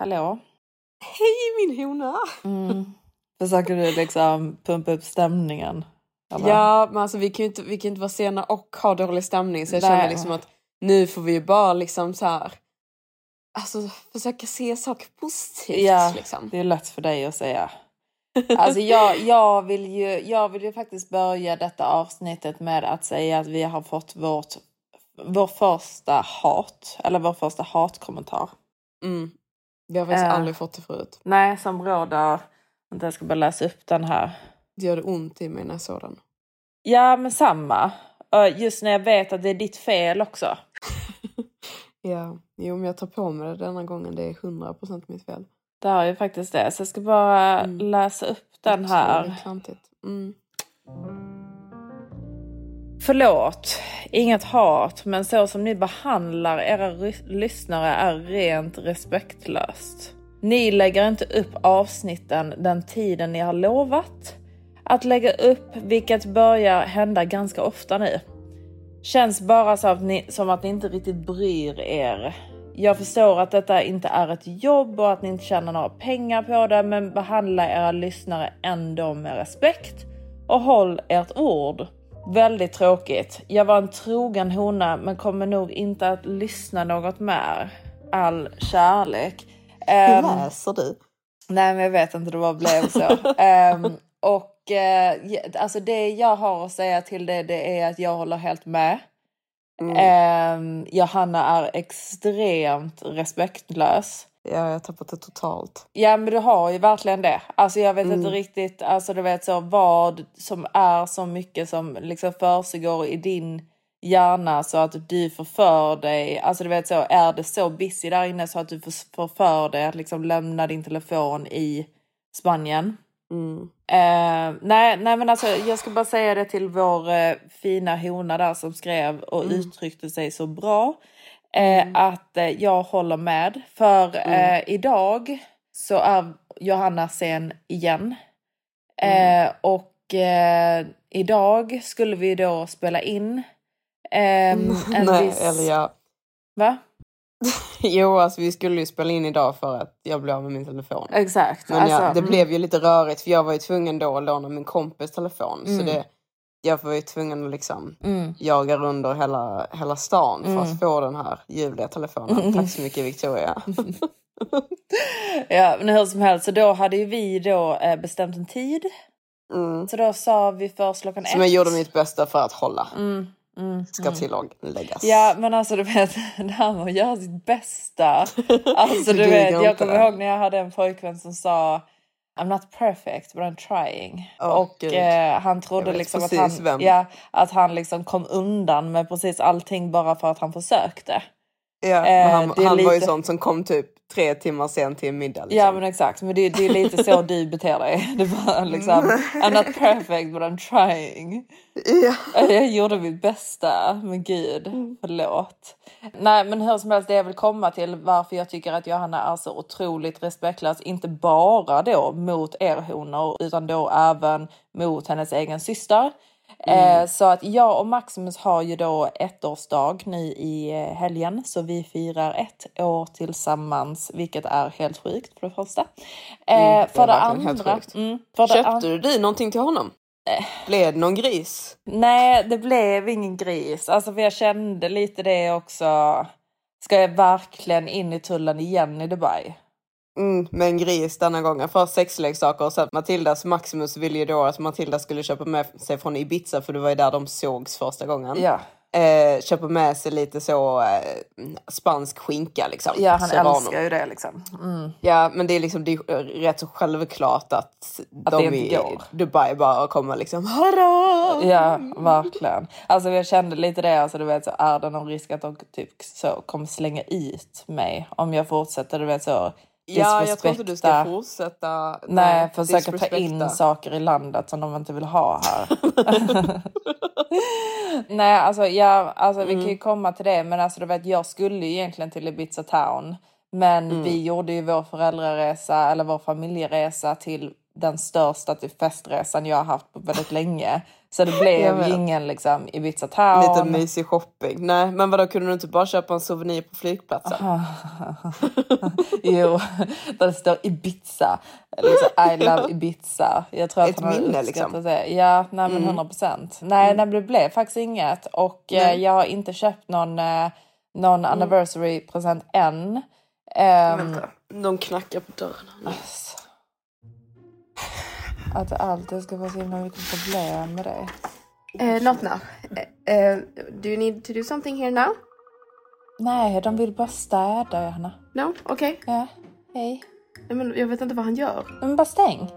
Hallå? Hej min hona! Mm. Försöker du liksom pumpa upp stämningen? eller? Ja, men alltså vi kan ju inte, vi kan inte vara sena och ha dålig stämning så jag Nej. känner liksom att nu får vi ju bara liksom så här. Alltså försöka se saker positivt Ja, liksom. det är lätt för dig att säga. Alltså jag, jag, vill ju, jag vill ju faktiskt börja detta avsnittet med att säga att vi har fått vårt, vår första hat, eller vår första hatkommentar. Mm. Vi har faktiskt Äh. aldrig fått det förut. Nej, som råder, vänta jag ska bara läsa upp den här. Det gör det ont i mig när jag såg den. Ja, men samma. Just när jag vet att det är ditt fel också. Ja, jo men jag tar på mig det denna gången. Det är 100% mitt fel. Det är ju faktiskt det. Så jag ska bara Mm. läsa upp den Det här. är klantigt. Mm. Förlåt, inget hat, men så som ni behandlar era lyssnare är rent respektlöst. Ni lägger inte upp avsnitten den tiden ni har lovat att lägga upp, vilket börjar hända ganska ofta nu. Känns bara så att ni, som att ni inte riktigt bryr er. Jag förstår att detta inte är ett jobb och att ni inte tjänar några pengar på det, men behandla era lyssnare ändå med respekt och håll ert ord. Väldigt tråkigt. Jag var en trogen hona men kommer nog inte att lyssna något mer. All kärlek. Ehm, läser du? Nej, men jag vet inte, det bara blev så. Ehm, och ja, alltså det jag har att säga till det, det är att jag håller helt med. Mm. Ehm, Johanna är extremt respektlös. Ja, jag har tappat det totalt. Ja men du har ju verkligen det. Alltså jag vet Mm. inte riktigt alltså du vet så vad som är så mycket som liksom försiggår i din hjärna så att du får för dig, alltså du vet så är det så busy där inne så att du får får för dig att liksom lämna din telefon i Spanien. Mm. Eh, nej, nej men alltså jag ska bara säga det till vår eh, fina hona där som skrev och Mm. uttryckte sig så bra. Eh, Att eh, jag håller med. För Mm. eh, idag så är Johanna sen igen. Mm. Och idag skulle vi då spela in ehm, en Nej, viss... eller ja. Va? Jo, alltså vi skulle ju spela in idag för att jag blev av med min telefon. Exakt. Men alltså, ja, det mm. blev ju lite rörigt för jag var ju tvungen då att låna min kompis telefon. Så Mm. det, jag var ju tvungen att liksom Mm. jaga runt hela, hela stan för Mm. att få den här ljuvliga telefonen. Tack så mycket Victoria. Ja, men hur som helst, så då hade ju vi då eh, bestämt en tid. Mm. Så då sa vi först klockan Som ett. jag gjorde mitt bästa för att hålla. Mm, mm, Ska mm. tilläggas. Ja men alltså du vet, det här med att göra sitt bästa. Alltså du vet, jag kommer ihåg när jag hade en pojkvän som sa I'm not perfect but I'm trying. Åh, och eh, han trodde liksom att han, vem. ja, att han liksom kom undan med precis allting bara för att han försökte. Ja, Eh, men han, han var ju lite- sån som kom typ tre timmar sent till en middag. Liksom. Ja men exakt, men det, det är lite så du beter dig. Det var liksom I'm not perfect but I'm trying. ja. Jag gjorde mitt bästa, men gud, förlåt. Nej, men hur som helst, det jag vill komma till varför jag tycker att Johanna är så otroligt respektlös, inte bara då mot er honor, utan då även mot hennes egen syster. Eh, så att jag och Maximus har ju då ettårsdag nu i eh, helgen, så vi firar ett år tillsammans, vilket är helt sjukt för det första. Eh, Mm, det för det andra, mm, för det Köpte an- du dig någonting till honom? Blev det någon gris? Nej, det blev ingen gris. Alltså för jag kände lite det också. Ska jag verkligen in i tullen igen i Dubai? Mm, med en gris denna gången. Först sexleksaker och sen Matildas Maximus ville ju då att Matilda skulle köpa med sig från Ibiza för det var ju där de sågs första gången. Ja. Eh, köpa med sig lite så eh, spansk skinka liksom. Ja, han Serrano. älskar ju det liksom. Mm. Ja, men det är liksom det är rätt så självklart att, Att de i går. Dubai bara kommer liksom Hurra! Ja, verkligen. Alltså jag kände lite det, alltså du vet så är det någon risk att de typ så kommer slänga ut mig om jag fortsätter, du vet så Ja, jag tror inte du ska fortsätta. Nej, försöka ta in saker i landet som de inte vill ha här. Nej, alltså, ja, alltså vi kan ju komma till det, men alltså, du vet, jag skulle ju egentligen till Ibiza Town. Men vi gjorde ju vår föräldraresa, eller vår familjeresa till den största typ, festresan jag har haft på väldigt länge. Så det blev ju ingen liksom, Ibiza Town. Lite mysig shopping. Nej, men vadå kunde du inte bara köpa en souvenir på flygplatsen? jo, där det står Ibiza. Liksom, I love Ibiza. Jag tror att Ett han minne, liksom. det. Ja, nej men 100 procent. Nej, nej, men det blev faktiskt inget. Och eh, Nej. jag har inte köpt någon, eh, någon anniversary present än. Ehm, Vänta, de knackar på dörren. alltså, att det alltid ska vara så himla mycket problem med det. Uh, not now. Uh, uh, do you need to do something here now? Nej, de vill bara städa, Johanna. No? Okay. Ja, hej. Nej, men jag vet inte vad han gör. Men bara stäng.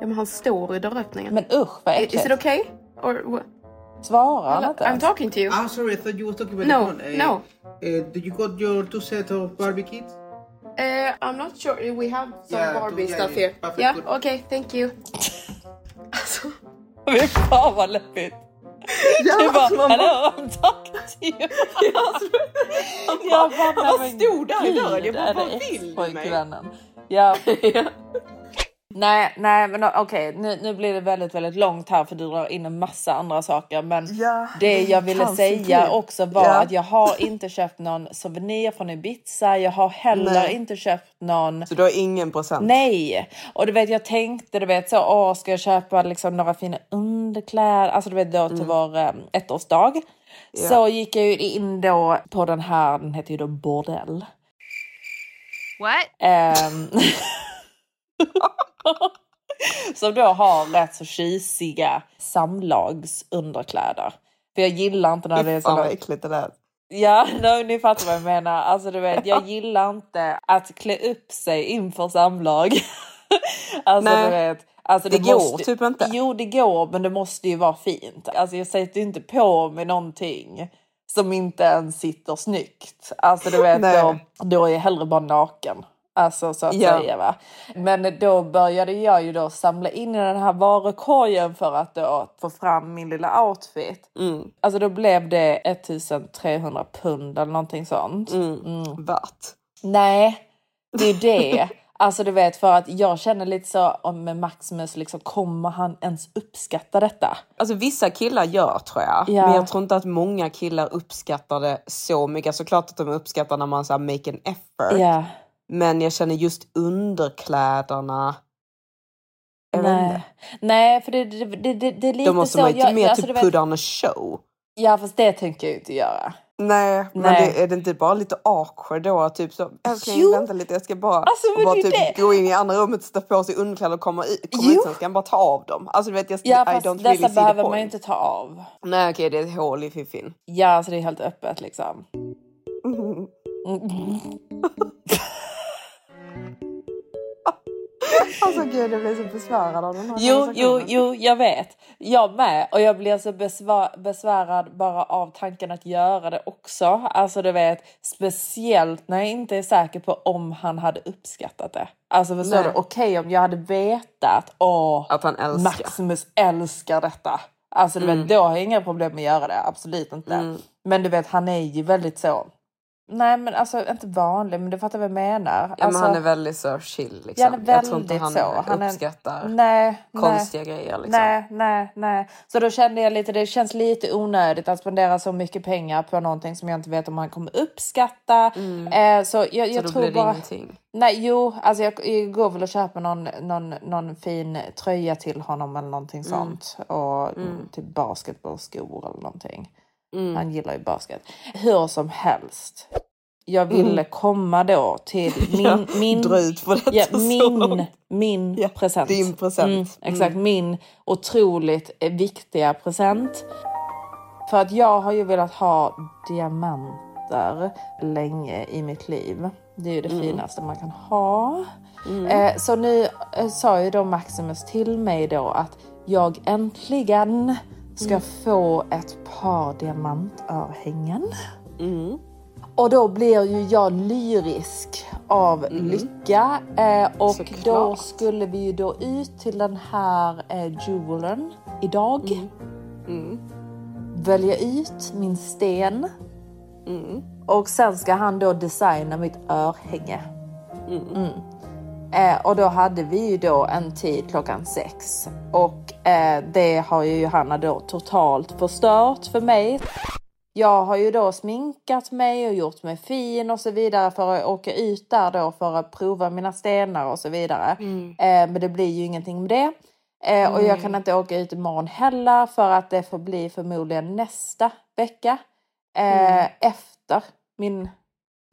Ja, men han står i dörröppningen. Men usch vad äckligt. Is it okay? Or what? Svarar han inte I'm talking to you. I'm sorry, I thought you were talking about No, the phone. Uh, no. Uh, did you got your two set of Barbie kids? Uh, I'm not sure. We have some Yeah, Barbie stuff here. Perfect, Yeah, good. okay, thank you. alltså, Fy fan vad läbbigt. du bara, hallå, I'm talking to you. Jag bara, han bara men stod där i dörren. Jag bara, vad vill du mig? Ja. Nej, nej, men okej, nu, nu blir det väldigt, väldigt långt här för du drar in en massa andra saker. Men Ja, det jag ville säga se. också var Ja. att jag har inte köpt någon souvenir från Ibiza. Jag har heller Nej. inte köpt någon Så du har ingen procent? Nej, och du vet jag tänkte du vet så åh ska jag köpa liksom några fina underkläder, alltså du vet då till vår eh, ettårsdag. Så gick jag ju in då på den här, den heter ju då bordell. What? Ehm, som då har rätt så tjusiga samlagsunderkläder. För jag gillar inte när det är Fan vad äckligt det lät. Ja, no, ni fattar vad jag menar. Alltså du vet, jag gillar inte att klä upp sig inför samlag. alltså Nej, du vet. Alltså, det går typ inte. Jo, det går, men det måste ju vara fint. Alltså jag sätter ju inte på mig någonting som inte ens sitter snyggt. Alltså du vet, då, då är jag hellre bara naken. Alltså så att Ja. säga va. Men då började jag ju då samla in i den här varukorgen för att då få fram min lilla outfit. Mm. Alltså då blev det 1300 pund eller någonting sånt. Mm. Värt. Nej, det är det. Alltså du vet för att jag känner lite så om med Maximus liksom kommer han ens uppskatta detta? Alltså vissa killar gör tror jag. Ja. Men jag tror inte att många killar uppskattar det så mycket. Såklart att de uppskattar när man så här, make an effort. Ja. Men jag känner just underkläderna. Nej. Nej, för det, det, det, det, är lite Då måste så. man ju jag, mer alltså, typ put on a show. Ja, fast det tänker jag inte göra. Nej, men Nej. det, är det inte bara lite awkward då? Typ så, älskling vänta lite jag ska bara, Alltså, bara typ det. gå in i andra rummet, sätta på sig underkläder och komma ut, komma Jo. ut sen ska han bara ta av dem. Alltså du vet jag, Ja, I fast don't dessa really behöver man ju inte ta av. Nej okej det är ett hål i fiffin. Ja, alltså det är helt öppet liksom. Alltså gud jag blir så besvärad av den här Jo, jo, jo, jag vet. Jag med. Och jag blir så besva- besvärad bara av tanken att göra det också. Alltså du vet, speciellt när jag inte är säker på om han hade uppskattat det. Alltså förstår Nej. du? Okej om jag hade vetat, åh, Att han älskar. Maximus älskar detta. Alltså du vet, då har jag inga problem med att göra det. Absolut inte. Men du vet, han är ju väldigt så. Nej men alltså inte vanlig, men du fattar vad jag menar. Ja, alltså, men han är väldigt så chill liksom. Ja, han är jag tror inte väldigt han, så. Han är- uppskattar nej, nej. konstiga grejer liksom. Nej, nej, nej. Så då kände jag lite, det känns lite onödigt att spendera så mycket pengar på någonting som jag inte vet om han kommer uppskatta. Eh, så jag, Så jag då tror blir det bara... ingenting. Nej, jo, alltså jag, jag går väl och köper någon, någon, någon fin tröja till honom eller någonting sånt. Och typ basketbollskor eller någonting. Han gillar ju basket. Hur som helst. jag ville komma då till min, Ja, min, ja, min, min Ja, present. din present. Mm, exakt, min otroligt eh, viktiga present. För att jag har ju velat ha diamanter länge i mitt liv. Det är ju det Mm. finaste man kan ha. Eh, så nu eh, sa ju då Maximus till mig då att jag äntligen ska Mm. få ett par diamantörhängen. Mm. Och då blir ju jag lyrisk av lycka. Eh, och Mm. Såklart. då skulle vi ju då ut till den här eh, jewelern idag. Mm. Välja ut min sten. Mm. Och sen ska han då designa mitt örhänge. Mm. Mm. Eh, och då hade vi ju då en tid klockan sex. Och eh, det har ju Johanna då totalt förstört för mig. Jag har ju då sminkat mig och gjort mig fin och så vidare för att åka ut där då för att prova mina stenar och så vidare. Eh, men det blir ju ingenting med det. Eh, och jag kan inte åka ut imorgon heller för att det får bli förmodligen nästa vecka. Eh, Efter min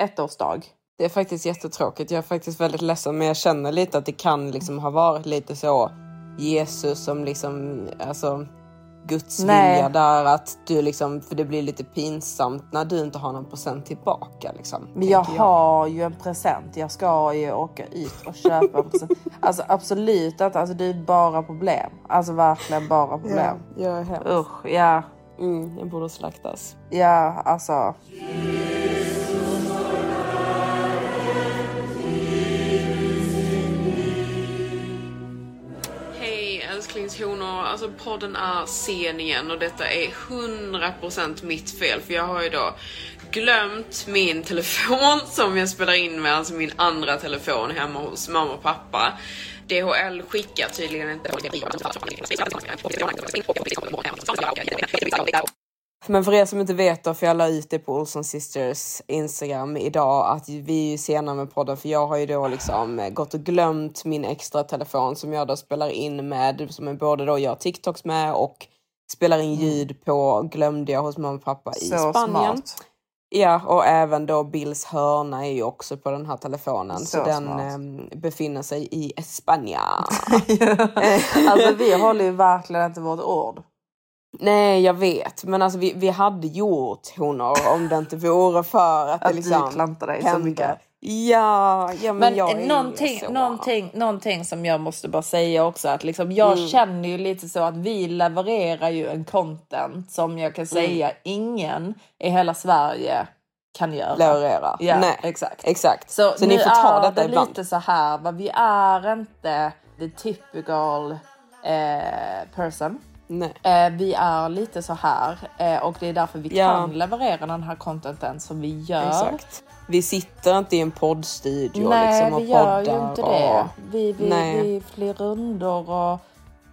ettårsdag. Det är faktiskt jättetråkigt. Jag är faktiskt väldigt ledsen men jag känner lite att det kan liksom ha varit lite så Jesus som liksom, alltså Guds Nej. vilja där att du liksom, för det blir lite pinsamt när du inte har någon present tillbaka liksom. Men jag tänker har ju en present. Jag ska ju åka ut och köpa en present. Alltså absolut inte. Alltså det är bara problem. Alltså verkligen bara problem. Ja, jag är hemskt. Usch, ja. Mm, jag borde slaktas. Ja, alltså. Recensioner, alltså podden är sen igen och detta är 100% mitt fel för jag har ju då glömt min telefon som jag spelar in med, alltså min andra telefon hemma hos mamma och pappa. DHL skickar tydligen inte... Men för er som inte vet då, för jag la ut det på Olsson Sisters Instagram idag, att vi är ju sena med podden för jag har ju då liksom eh, gått och glömt min extra telefon som jag då spelar in med, som är både då jag TikToks med och spelar in ljud på, glömde jag hos mamma och pappa i Så Spanien. smart. Ja, och även då Bills hörna är ju också på den här telefonen. Så, Så den ehm, befinner sig i Spanien. Alltså vi håller ju verkligen inte vårt ord. Nej, jag vet. Men alltså vi, vi hade gjort honor om det inte vore för att, det Att liksom du klantar dig så hände. mycket. Ja, ja men, Men jag är någonting, så. någonting, någonting som jag måste bara säga också att liksom, jag Mm. känner ju lite så att vi levererar ju en content som jag kan Mm. säga ingen i hela Sverige kan göra. Leverera. Ja, Nej, exakt. exakt. Så, Så, ni får ta detta det ibland. lite så här, va? vi är inte the typical eh, person. Nej. Eh, vi är lite så här eh, och det är därför vi Ja. kan leverera den här contenten som vi gör. Exakt. Vi sitter inte i en poddstudio Nej, liksom och vi gör poddar. ju inte och... det. Vi, vi, Nej. vi flyr rundor och,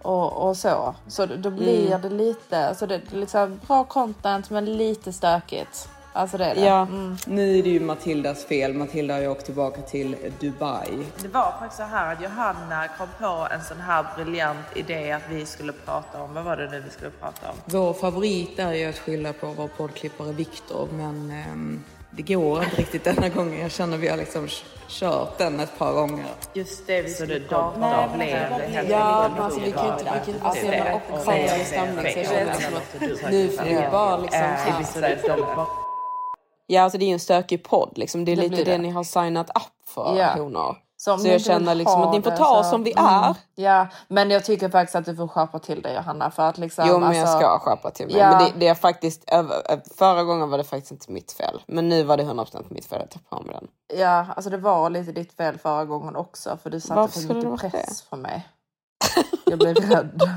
och, och så. Så då blir Mm. det lite, så det är liksom bra content men lite stökigt. Alltså det är det. Ja, Mm. nu är det ju Matildas fel. Matilda har ju åkt tillbaka till Dubai. Det var faktiskt så här att Johanna kom på en sån här briljant idé att vi skulle prata om, vad var det nu vi skulle prata om? Vår favorit är ju att skylla på vår poddklippare Viktor, men ehm, det går inte riktigt denna gången. Jag känner vi har liksom kört den ett par gånger. Just det, vi Så skulle det- prata då- om då det. blev det helt Ja, men alltså vi kan ju inte, vi kan inte vara så Det är jävla det. ockuperade i stämning så jag känner att nu får vi bara liksom Ja, alltså det är ju en stökig podd liksom. Det är Det lite det. det. ni har signat upp för, Ja. honor. Så, Så jag känner liksom att ni får det ta så- som vi Mm. är. Ja, men jag tycker faktiskt att du får skärpa till dig Johanna för att liksom. Jo, men jag alltså- ska skärpa till mig. Ja. Men det, det är faktiskt, över- förra gången var det faktiskt inte mitt fel. Men nu var det 100% mitt fel att ta på mig den. Ja, alltså det var lite ditt fel förra gången också för du satte Varför för det mycket press på mig. Jag blev rädd.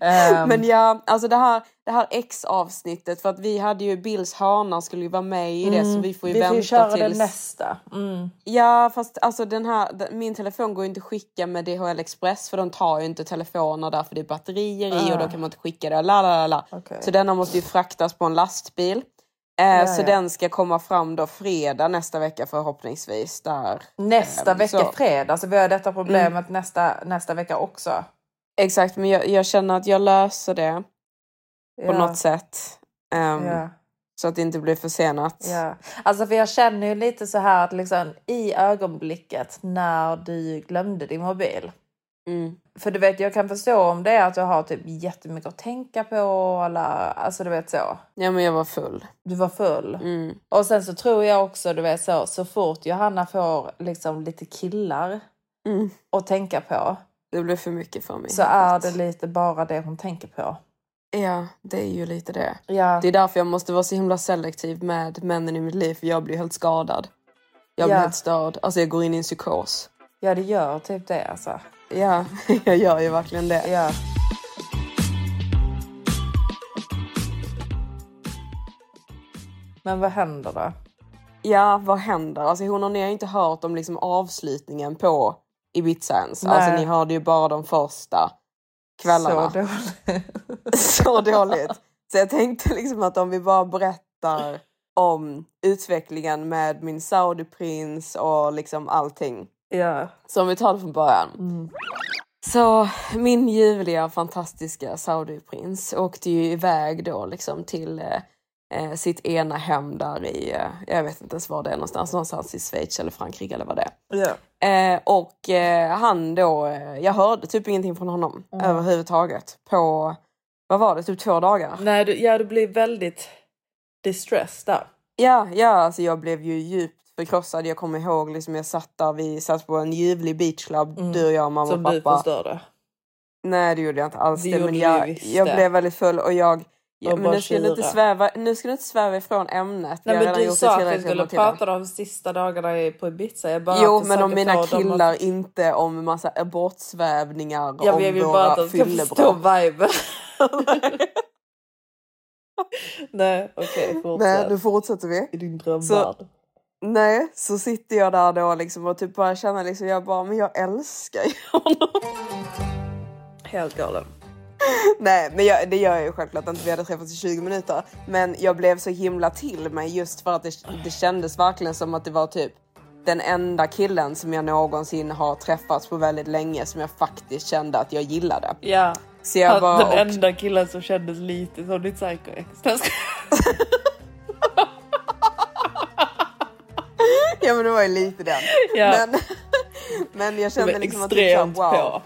Ehm, Men ja, alltså det här, det här X-avsnittet, för att vi hade ju Bills hörna skulle ju vara med i det, så vi får ju Mm. vi vänta får ju köra tills... det nästa. Mm. Ja, fast alltså den här, den- min telefon går ju inte att skicka med DHL Express för de tar ju inte telefoner där för det är batterier i och då Ah. kan man inte skicka det. La, la, la, la. Okej. Så denna måste ju fraktas på en lastbil. Eh, Ja, så ja. den ska komma fram då fredag nästa vecka förhoppningsvis. Där. Nästa Ehm, vecka så- fredag, så vi har detta problemet nästa, nästa vecka också. Exakt, men jag, jag känner att jag löser det på Ja, något sätt. Ja. Så att det inte blir försenat. Ja. Alltså för jag känner ju lite så här att liksom i ögonblicket när du glömde din mobil. Mm. För du vet jag kan förstå om det är att du har typ jättemycket att tänka på eller alltså du vet så. Ja men jag var full. Du var full. Mm. Och sen så tror jag också du vet så så fort Johanna får liksom lite killar Mm. att tänka på Det blev för mycket för mig. så är det lite bara det hon tänker på. Ja, det är ju lite det. Ja. Det är därför jag måste vara så himla selektiv med männen i mitt liv för jag blir helt skadad. Jag blir Ja. helt störd. Alltså jag går in i en psykos. Ja det gör typ det alltså. Ja, jag gör ju verkligen det. Ja. Men vad händer då? Ja, vad händer? Alltså hon har ni har inte hört om liksom avslutningen på Ibiza ens. Alltså ni hörde ju bara de första kvällarna. Så dåligt. så dåligt. Så jag tänkte liksom att om vi bara berättar om utvecklingen med min Saudiprins och liksom allting. Ja. Så om vi tar det från början. Mm. Så min ljuvliga fantastiska Saudiprins åkte ju iväg då liksom till eh, eh, sitt ena hem där i, eh, jag vet inte ens var det är någonstans, någonstans i Schweiz eller Frankrike eller vad det är. Ja. Eh, och eh, han då, eh, jag hörde typ ingenting från honom Mm. överhuvudtaget på, vad var det, typ två dagar? Nej, du, ja, du blir väldigt distressed där. Ja, ja alltså jag blev ju djupt förkrossad. Jag kommer ihåg liksom jag satt där, vi satt på en ljuvlig beachclub, Mm. du och jag, mamma Som och du pappa. förstörde. Nej det gjorde jag inte alls. Det Det, men jag, du jag det. blev väldigt full och jag Ja, men nu ska, du inte sväva, nu ska du inte sväva ifrån ämnet. Nej, men du sa att vi skulle prata de sista dagarna på Ibiza. Jag bara Jo, men om mina killar Att... inte om massa bortsvävningar Ja, om jag vill bara att de ska förstå viben. Nej, okej, Nej, fortsätt. nu fortsätter vi. I din drömvärld. Nej, så sitter jag där då liksom och typ bara känner liksom, jag bara, men jag älskar ju honom. Helt galen. Nej, men jag, det gör jag ju självklart inte. Vi hade träffats i 20 minuter. Men jag blev så himla till mig just för att det, det kändes verkligen som att det var typ den enda killen som jag någonsin har träffats på väldigt länge som jag faktiskt kände att jag gillade. Ja. Så jag Han, bara, den och- enda killen som kändes lite som ditt psycho ja men det var ju lite den. Ja. Men, men jag kände liksom att det var wow. på.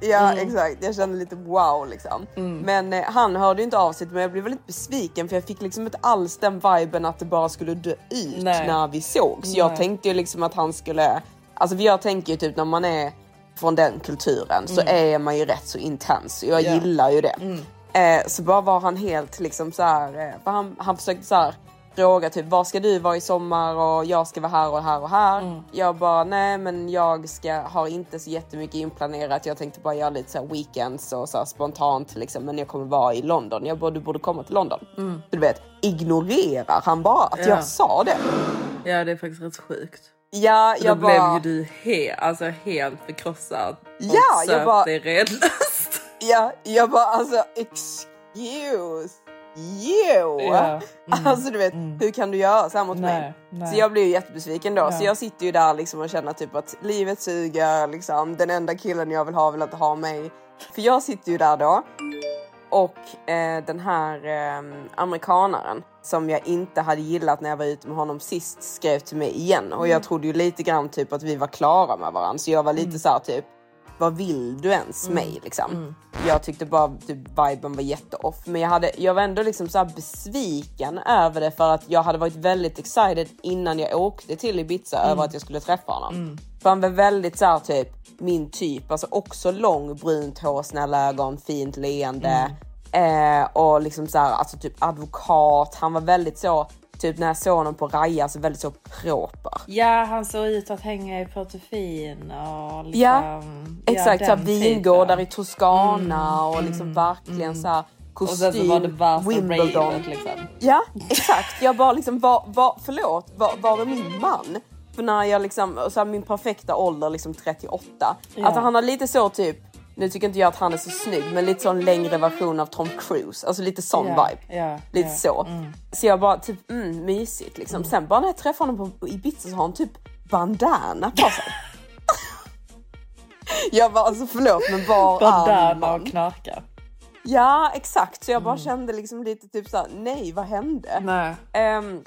Ja Mm. exakt, jag kände lite wow liksom. Men eh, han hörde ju inte av sig men jag blev väldigt besviken för jag fick liksom inte alls den viben att det bara skulle dö ut Nej. när vi sågs. Jag Nej. tänkte ju liksom att han skulle, alltså jag tänker ju typ när man är från den kulturen så är man ju rätt så intens och jag Ja. gillar ju det. Eh, så bara var han helt liksom så här, eh, för han, han försökte så här fråga typ var ska du vara i sommar och jag ska vara här och här och här. Jag bara nej men jag ska, har inte så jättemycket inplanerat. Jag tänkte bara göra lite så weekends och så spontant liksom men jag kommer vara i London. Jag bara du borde komma till London. Så du vet ignorerar han bara att Ja. jag sa det. Ja, det är faktiskt rätt sjukt. Ja, Då jag blev bara, ju du he alltså helt förkrossad. Ja, jag bara- dig redlöst. ja, jag bara alltså excuse you. Ja. Mm. Alltså du vet, hur kan du göra så här mot mig? Nej, nej. Så jag blev ju jättebesviken då. Ja. Så jag sitter ju där liksom och känner typ att livet suger. Liksom. Den enda killen jag vill ha vill inte ha mig. För jag sitter ju där då. Och eh, den här eh, amerikanaren som jag inte hade gillat när jag var ute med honom sist skrev till mig igen. Och jag trodde ju lite grann typ att vi var klara med varandra. Så jag var lite så här typ, vad vill du ens mig liksom? Jag tyckte bara typ viben var jätteoff. Men jag, hade, jag var ändå liksom så här besviken över det för att jag hade varit väldigt excited innan jag åkte till Ibiza över att jag skulle träffa honom. För han var väldigt så här typ min typ, alltså också lång, brunt hår, snälla ögon, fint leende. Eh, och liksom så här, alltså typ advokat. Han var väldigt så, typ när jag såg honom på Raja, så väldigt så proper. Ja, han såg ut att hänga i portofin och liksom... Ja, Exakt, ja, så vingårdar i Toscana och liksom verkligen så här Och sen så kostym, var det värsta Wimbledon. ravet liksom. Ja, exakt. Jag bara liksom, var, var, förlåt, var, var är min man? För när jag liksom, så här, min perfekta ålder liksom 38. Ja. Att han har lite så typ, nu tycker inte jag att han är så snygg, men lite sån längre version av Tom Cruise. Alltså lite sån Ja, vibe. ja, lite ja. så. Så jag bara typ, mm, mysigt liksom. Sen bara när jag träffade honom på Ibiza så har han typ bandana på sig. jag bara alltså förlåt men var Bandana och knarka. Ja exakt, så jag bara kände liksom lite typ såhär, nej vad hände? Nej. Ehm,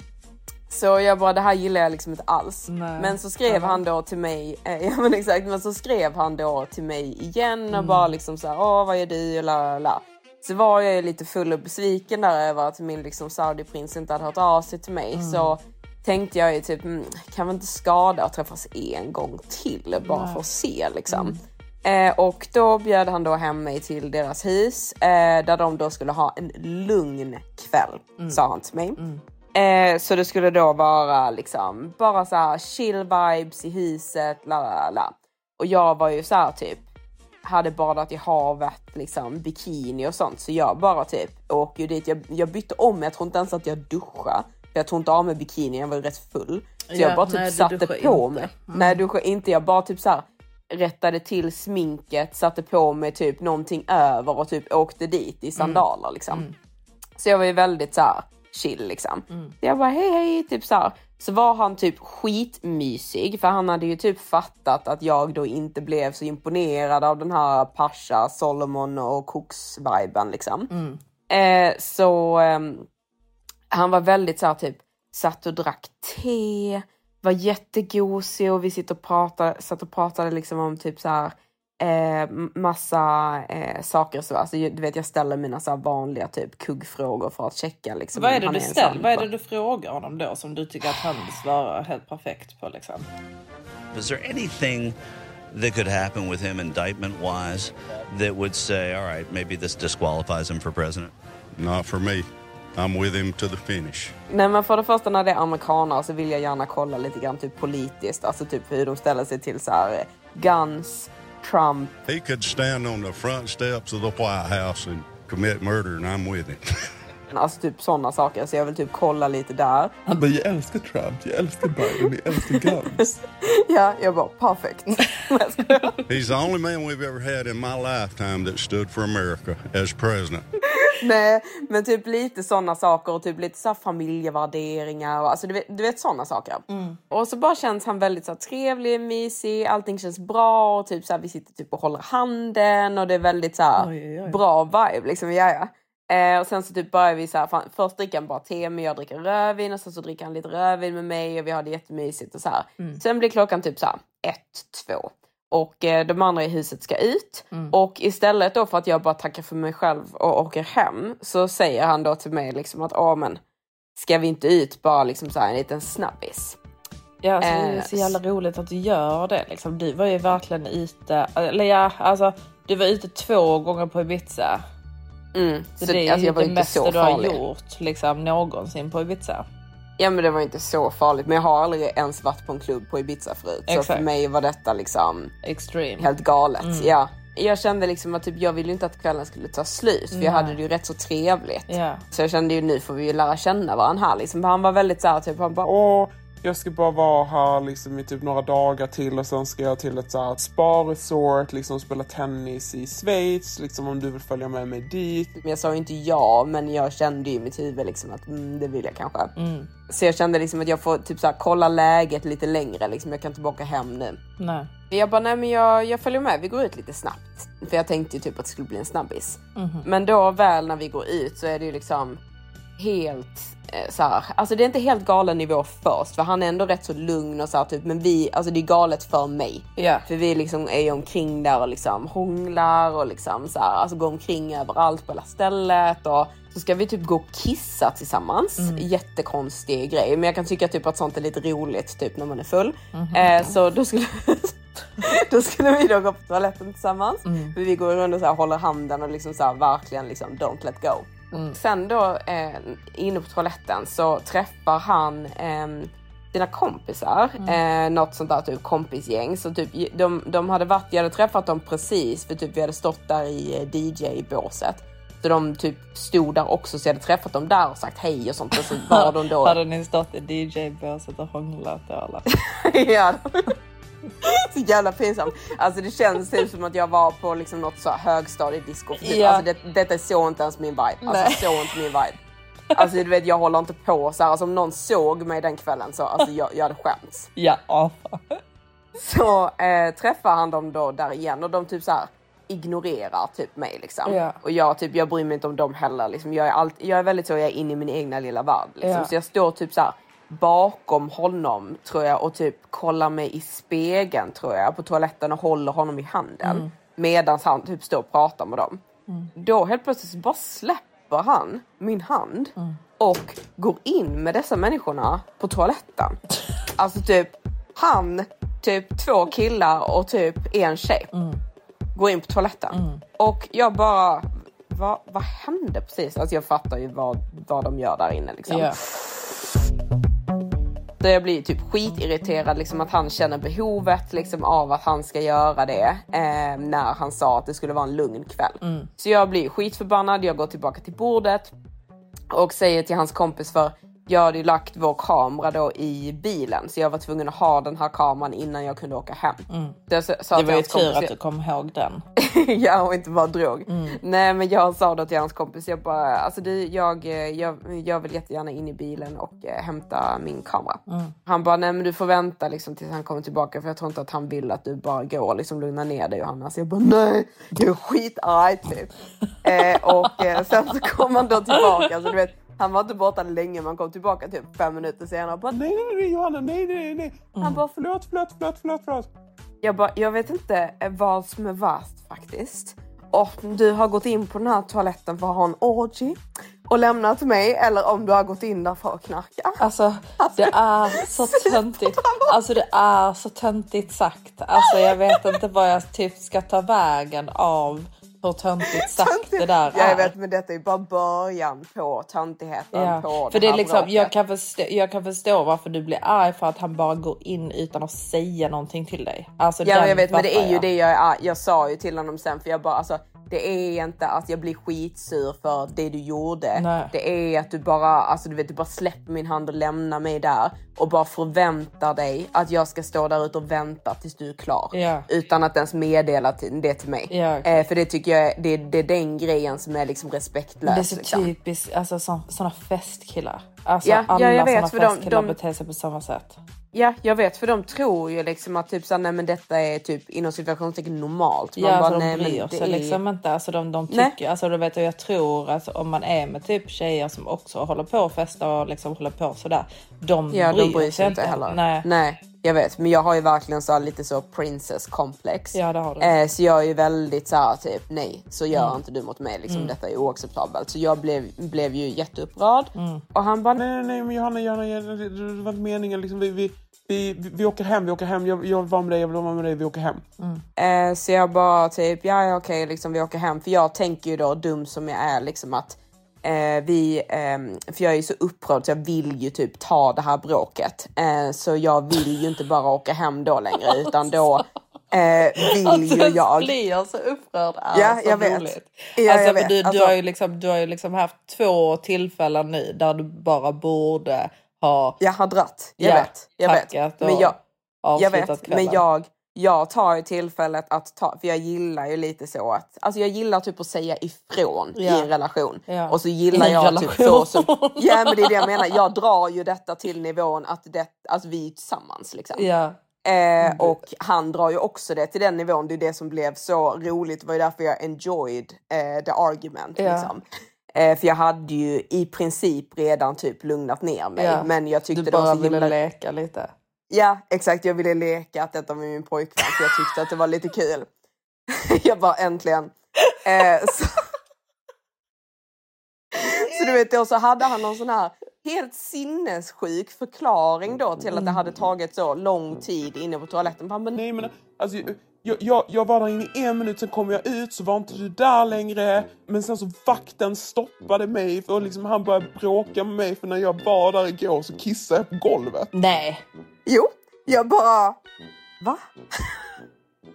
så jag bara, det här gillar jag liksom inte alls. Nej. Men så skrev han då till mig, eh, ja men exakt, men så skrev han då till mig igen och bara liksom så här, åh vad gör du och la la la. Så var jag ju lite full och besviken där över att min liksom Saudi-prins inte hade hört av sig till mig. Så tänkte jag ju typ, mm, kan vi inte skada och träffas en gång till bara för att se liksom. Eh, och då bjöd han då hem mig till deras hus eh, där de då skulle ha en lugn kväll, sa han till mig. Eh, så det skulle då vara liksom bara så här chill vibes i huset, la la la. Och jag var ju så här typ, hade badat i havet, liksom bikini och sånt. Så jag bara typ åker ju dit. Jag, jag bytte om, jag tror inte ens att jag duschade. För jag tog inte av mig bikini, jag var ju rätt full. Så Ja, jag bara typ nej, satte på inte. mig. Nej jag duschade inte, jag bara typ så här rättade till sminket, satte på mig typ någonting över och typ åkte dit i sandaler liksom. Så jag var ju väldigt så här chill liksom. Så jag bara hej hej, typ så här. Så var han typ skitmysig för han hade ju typ fattat att jag då inte blev så imponerad av den här Pasha, Solomon och Cooks-viben liksom. Eh, så ehm, han var väldigt så här typ satt och drack te, var jättegosig och vi sitter och pratade, satt och pratade liksom om typ så här eh, massa eh, saker så alltså, du vet jag ställer mina så här vanliga typ kuggfrågor för att checka liksom. Vad är det du sån- Vad är det du frågar honom då som du tycker att han svarar helt perfekt på liksom? Is there anything that could happen with him indictment wise that would say, all right, maybe this disqualifies him for president? Not for me. I'm with him to the finish. Nej men för det första när det är amerikaner så vill jag gärna kolla lite grann typ politiskt, alltså typ hur de ställer sig till så här eh, guns, Trump, He could stand on the front steps of the White House and commit murder, and I'm with him. alltså typ sådana saker. Så jag vill typ kolla lite där. Han bara, jag älskar Trump, jag älskar Biden, jag älskar guns. ja, jag bara perfect. He's the only man we've ever had in my lifetime that stood for America as president. Nej, men typ lite sådana saker och typ lite så familjevärderingar och alltså du vet, du vet sådana saker. Och så bara känns han väldigt så trevlig, mysig, allting känns bra och typ så här, vi sitter typ och håller handen och det är väldigt så här Oj, oj, oj. bra vibe liksom. Ja, ja. Eh, och sen så typ börjar vi så här, fan, först dricker han bara te men jag dricker rödvin och sen så dricker han lite rödvin med mig och vi har det jättemysigt och så här. Sen blir klockan typ så här ett, två. Och eh, de andra i huset ska ut. Och istället då för att jag bara tackar för mig själv och åker hem så säger han då till mig liksom att åh men ska vi inte ut bara liksom så här en liten snabbis? Ja, alltså, det är Eh, så jävla roligt att du gör det. Liksom. Du var ju verkligen ute, eller ja, alltså du var ute två gånger på Ibiza. Mm. Så, Så, det är alltså, ju jag det mesta så du har gjort liksom, någonsin på Ibiza. Ja men det var inte så farligt men jag har aldrig ens varit på en klubb på Ibiza förut. Så Exakt. för mig var detta liksom Extreme. helt galet. Mm. Ja. Jag kände liksom att typ, jag ville inte att kvällen skulle ta slut för jag Nej. hade det ju rätt så trevligt. Ja. Så jag kände ju nu får vi ju lära känna varandra här liksom. Han var väldigt såhär typ, han bara Åh, jag ska bara vara här liksom i typ några dagar till och sen ska jag till ett, så här, ett spa-resort, liksom spela tennis i Schweiz, liksom om du vill följa med mig dit. Men jag sa ju inte ja, men jag kände ju i mitt huvud liksom att mm, det vill jag kanske. Så jag kände liksom att jag får typ så här, kolla läget lite längre. Liksom. Jag kan inte åka hem nu. Nej. Jag bara, nej men jag, jag följer med, vi går ut lite snabbt. För jag tänkte ju typ att det skulle bli en snabbis. Mhm. Men då väl när vi går ut så är det ju liksom helt eh, så här, alltså det är inte helt galen nivå först för han är ändå rätt så lugn och så här, typ men vi, alltså det är galet för mig. Ja. För vi liksom är ju omkring där och liksom hånglar och liksom så här, alltså går omkring överallt på hela stället och så ska vi typ gå och kissa tillsammans. Jättekonstig grej men jag kan tycka typ att sånt är lite roligt typ när man är full. Eh, så då skulle då skulle vi då gå på toaletten tillsammans. För vi går runt och så här, håller handen och liksom så här, verkligen liksom don't let go. Sen då eh, inne på toaletten så träffar han eh, sina kompisar, eh, något sånt där typ kompisgäng. Så typ de, de hade varit, jag hade träffat dem precis för typ vi hade stått där i eh, DJ-båset. Så de typ stod där också så jag hade träffat dem där och sagt hej och sånt. Och så var de då... Hade ni stått i DJ-båset och hånglat då eller? ja. Så jävla pinsamt. Alltså det känns typ som att jag var på liksom något så högstadiedisco. Typ, Ja. Alltså det, detta är så inte ens min vibe. Alltså Nej. så inte min vibe. Alltså du vet jag håller inte på så här. Alltså om någon såg mig den kvällen så alltså jag, jag hade skämts. Ja. Så eh, träffar han dem då där igen och de typ så här ignorerar typ mig liksom. Ja. Och jag, typ, jag bryr mig inte om dem heller. Liksom. Jag, är allt, jag är väldigt så, jag är inne i min egna lilla värld. Liksom. Så jag står typ så här bakom honom tror jag och typ kollar mig i spegeln tror jag på toaletten och håller honom i handen. Mm. Medan han typ står och pratar med dem. Då helt plötsligt bara släpper han min hand och går in med dessa människorna på toaletten. Alltså typ han, typ två killar och typ en tjej går in på toaletten. Och jag bara, vad, vad hände precis? Alltså jag fattar ju vad, vad de gör där inne liksom. Ja. Så jag blir typ skitirriterad liksom att han känner behovet liksom av att han ska göra det eh, när han sa att det skulle vara en lugn kväll. Mm. Så jag blir skitförbannad, jag går tillbaka till bordet och säger till hans kompis för jag hade ju lagt vår kamera då i bilen så jag var tvungen att ha den här kameran innan jag kunde åka hem. Mm. Så jag sa Det var ju tur kompis- att du kom ihåg den. ja, och inte bara drog. Mm. Nej, men jag sa då till hans kompis, jag bara, alltså du, jag, eh, jag, jag vill jättegärna in i bilen och eh, hämta min kamera. Mm. Han bara, nej men du får vänta liksom tills han kommer tillbaka för jag tror inte att han vill att du bara går liksom lugnar ner dig Johanna. Så jag bara, nej, jag är skitarg typ. eh, och eh, sen så kom han då tillbaka, så du vet, han var inte borta länge, man kom tillbaka typ fem minuter senare och bara, Nej, nej, nej, Johanna, nej, nej, nej. Han bara, förlåt, förlåt, förlåt, förlåt, förlåt. Jag, bara, jag vet inte eh, vad som är värst faktiskt. Om du har gått in på den här toaletten för att ha en orgy och lämnat mig eller om du har gått in där för att knarka. Alltså det är så töntigt. Alltså det är så töntigt sagt. Alltså jag vet inte vad jag typ ska ta vägen av hur töntigt sagt det där är. jag vet men detta är bara början på töntigheten Ja, på för det är liksom, jag, kan förstå, jag kan förstå varför du blir arg för att han bara går in utan att säga någonting till dig. Alltså, Ja jag vet men det är ju jag. det jag är. Jag sa ju till honom sen för jag bara alltså det är inte att jag blir skitsur för det du gjorde. Nej. Det är att du bara, alltså du vet, du bara släpper min hand och lämnar mig där och bara förväntar dig att jag ska stå där ute och vänta tills du är klar. Ja. Utan att ens meddela det till mig. Ja, okej. eh, för det tycker jag det, det är den grejen som är liksom respektlös. Det är så liksom. typiskt, alltså sådana festkillar. Alltså Ja, ja, alla jag vet, såna för de- festkillar de- beter sig på samma sätt. Ja, jag vet för de tror ju liksom att typ såhär, nej men detta är typ inom situationstecken normalt. Ja, alltså, nej, de bryr sig är- liksom inte. Alltså, de, de Nej. tycker, alltså, du vet, och jag tror att om man är med typ tjejer som också håller på och festar och liksom håller på sådär. De, Ja, bryr, de bryr sig inte heller. Nej. Nej, jag vet. Men jag har ju verkligen så lite så princess complex. Ja, det har du. Eh, så jag är ju väldigt så här typ nej, så gör Mm. inte du mot mig. Liksom, Mm. Detta är oacceptabelt. Så jag blev, blev ju jätteupprörd. Mm. Och han bara Nej, nej, nej, men Johanna, Johanna, Johanna det, det var inte meningen. Liksom, vi, vi, vi, vi, vi åker hem, vi åker hem. Jag, jag vill vara med dig, jag vill vara med dig, vi åker hem. Eh, så jag bara typ, ja okej, liksom, vi åker hem. För jag tänker ju då, dum som jag är, liksom att eh, vi, ehm, för jag är så upprörd så jag vill ju typ ta det här bråket. Eh, så jag vill ju inte bara åka hem då längre utan då eh, vill Att ju jag... blir så upprörd är Ja, så jag vet. roligt. Ja, alltså, jag vet. Du, du, Alltså- har ju liksom, du har ju liksom haft två tillfällen nu där du bara borde ha Jag har dratt, jag Ja, vet. Jag vet. Men jag, jag vet, kvällen. men jag, jag tar ju tillfället att ta, för jag gillar ju lite så att, alltså jag gillar typ att säga ifrån Ja. i en relation. Ja. Och så gillar jag typ så, relation. så, ja men det är det jag menar, jag drar ju detta till nivån att det, alltså vi är tillsammans liksom. Ja. Eh, och han drar ju också det till den nivån, det är det som blev så roligt, det var ju därför jag enjoyed eh, the argument. Liksom. Eh, för jag hade ju i princip redan typ lugnat ner mig. Men jag tyckte Du det var bara så ville himla... leka lite. Ja exakt, jag ville leka att detta med min pojkvän för jag tyckte att det var lite kul. jag bara äntligen. Eh, så... så du vet, och så hade han någon sån här helt sinnessjuk förklaring då till att det hade tagit så lång tid inne på toaletten. Han bara, Nej, men alltså, jag, jag, jag var där inne i en minut, sen kom jag ut så var inte du där längre. Men sen så vakten stoppade mig för liksom, han började bråka med mig för när jag var där igår så kissade jag på golvet. Nej. Jo, jag bara... Va?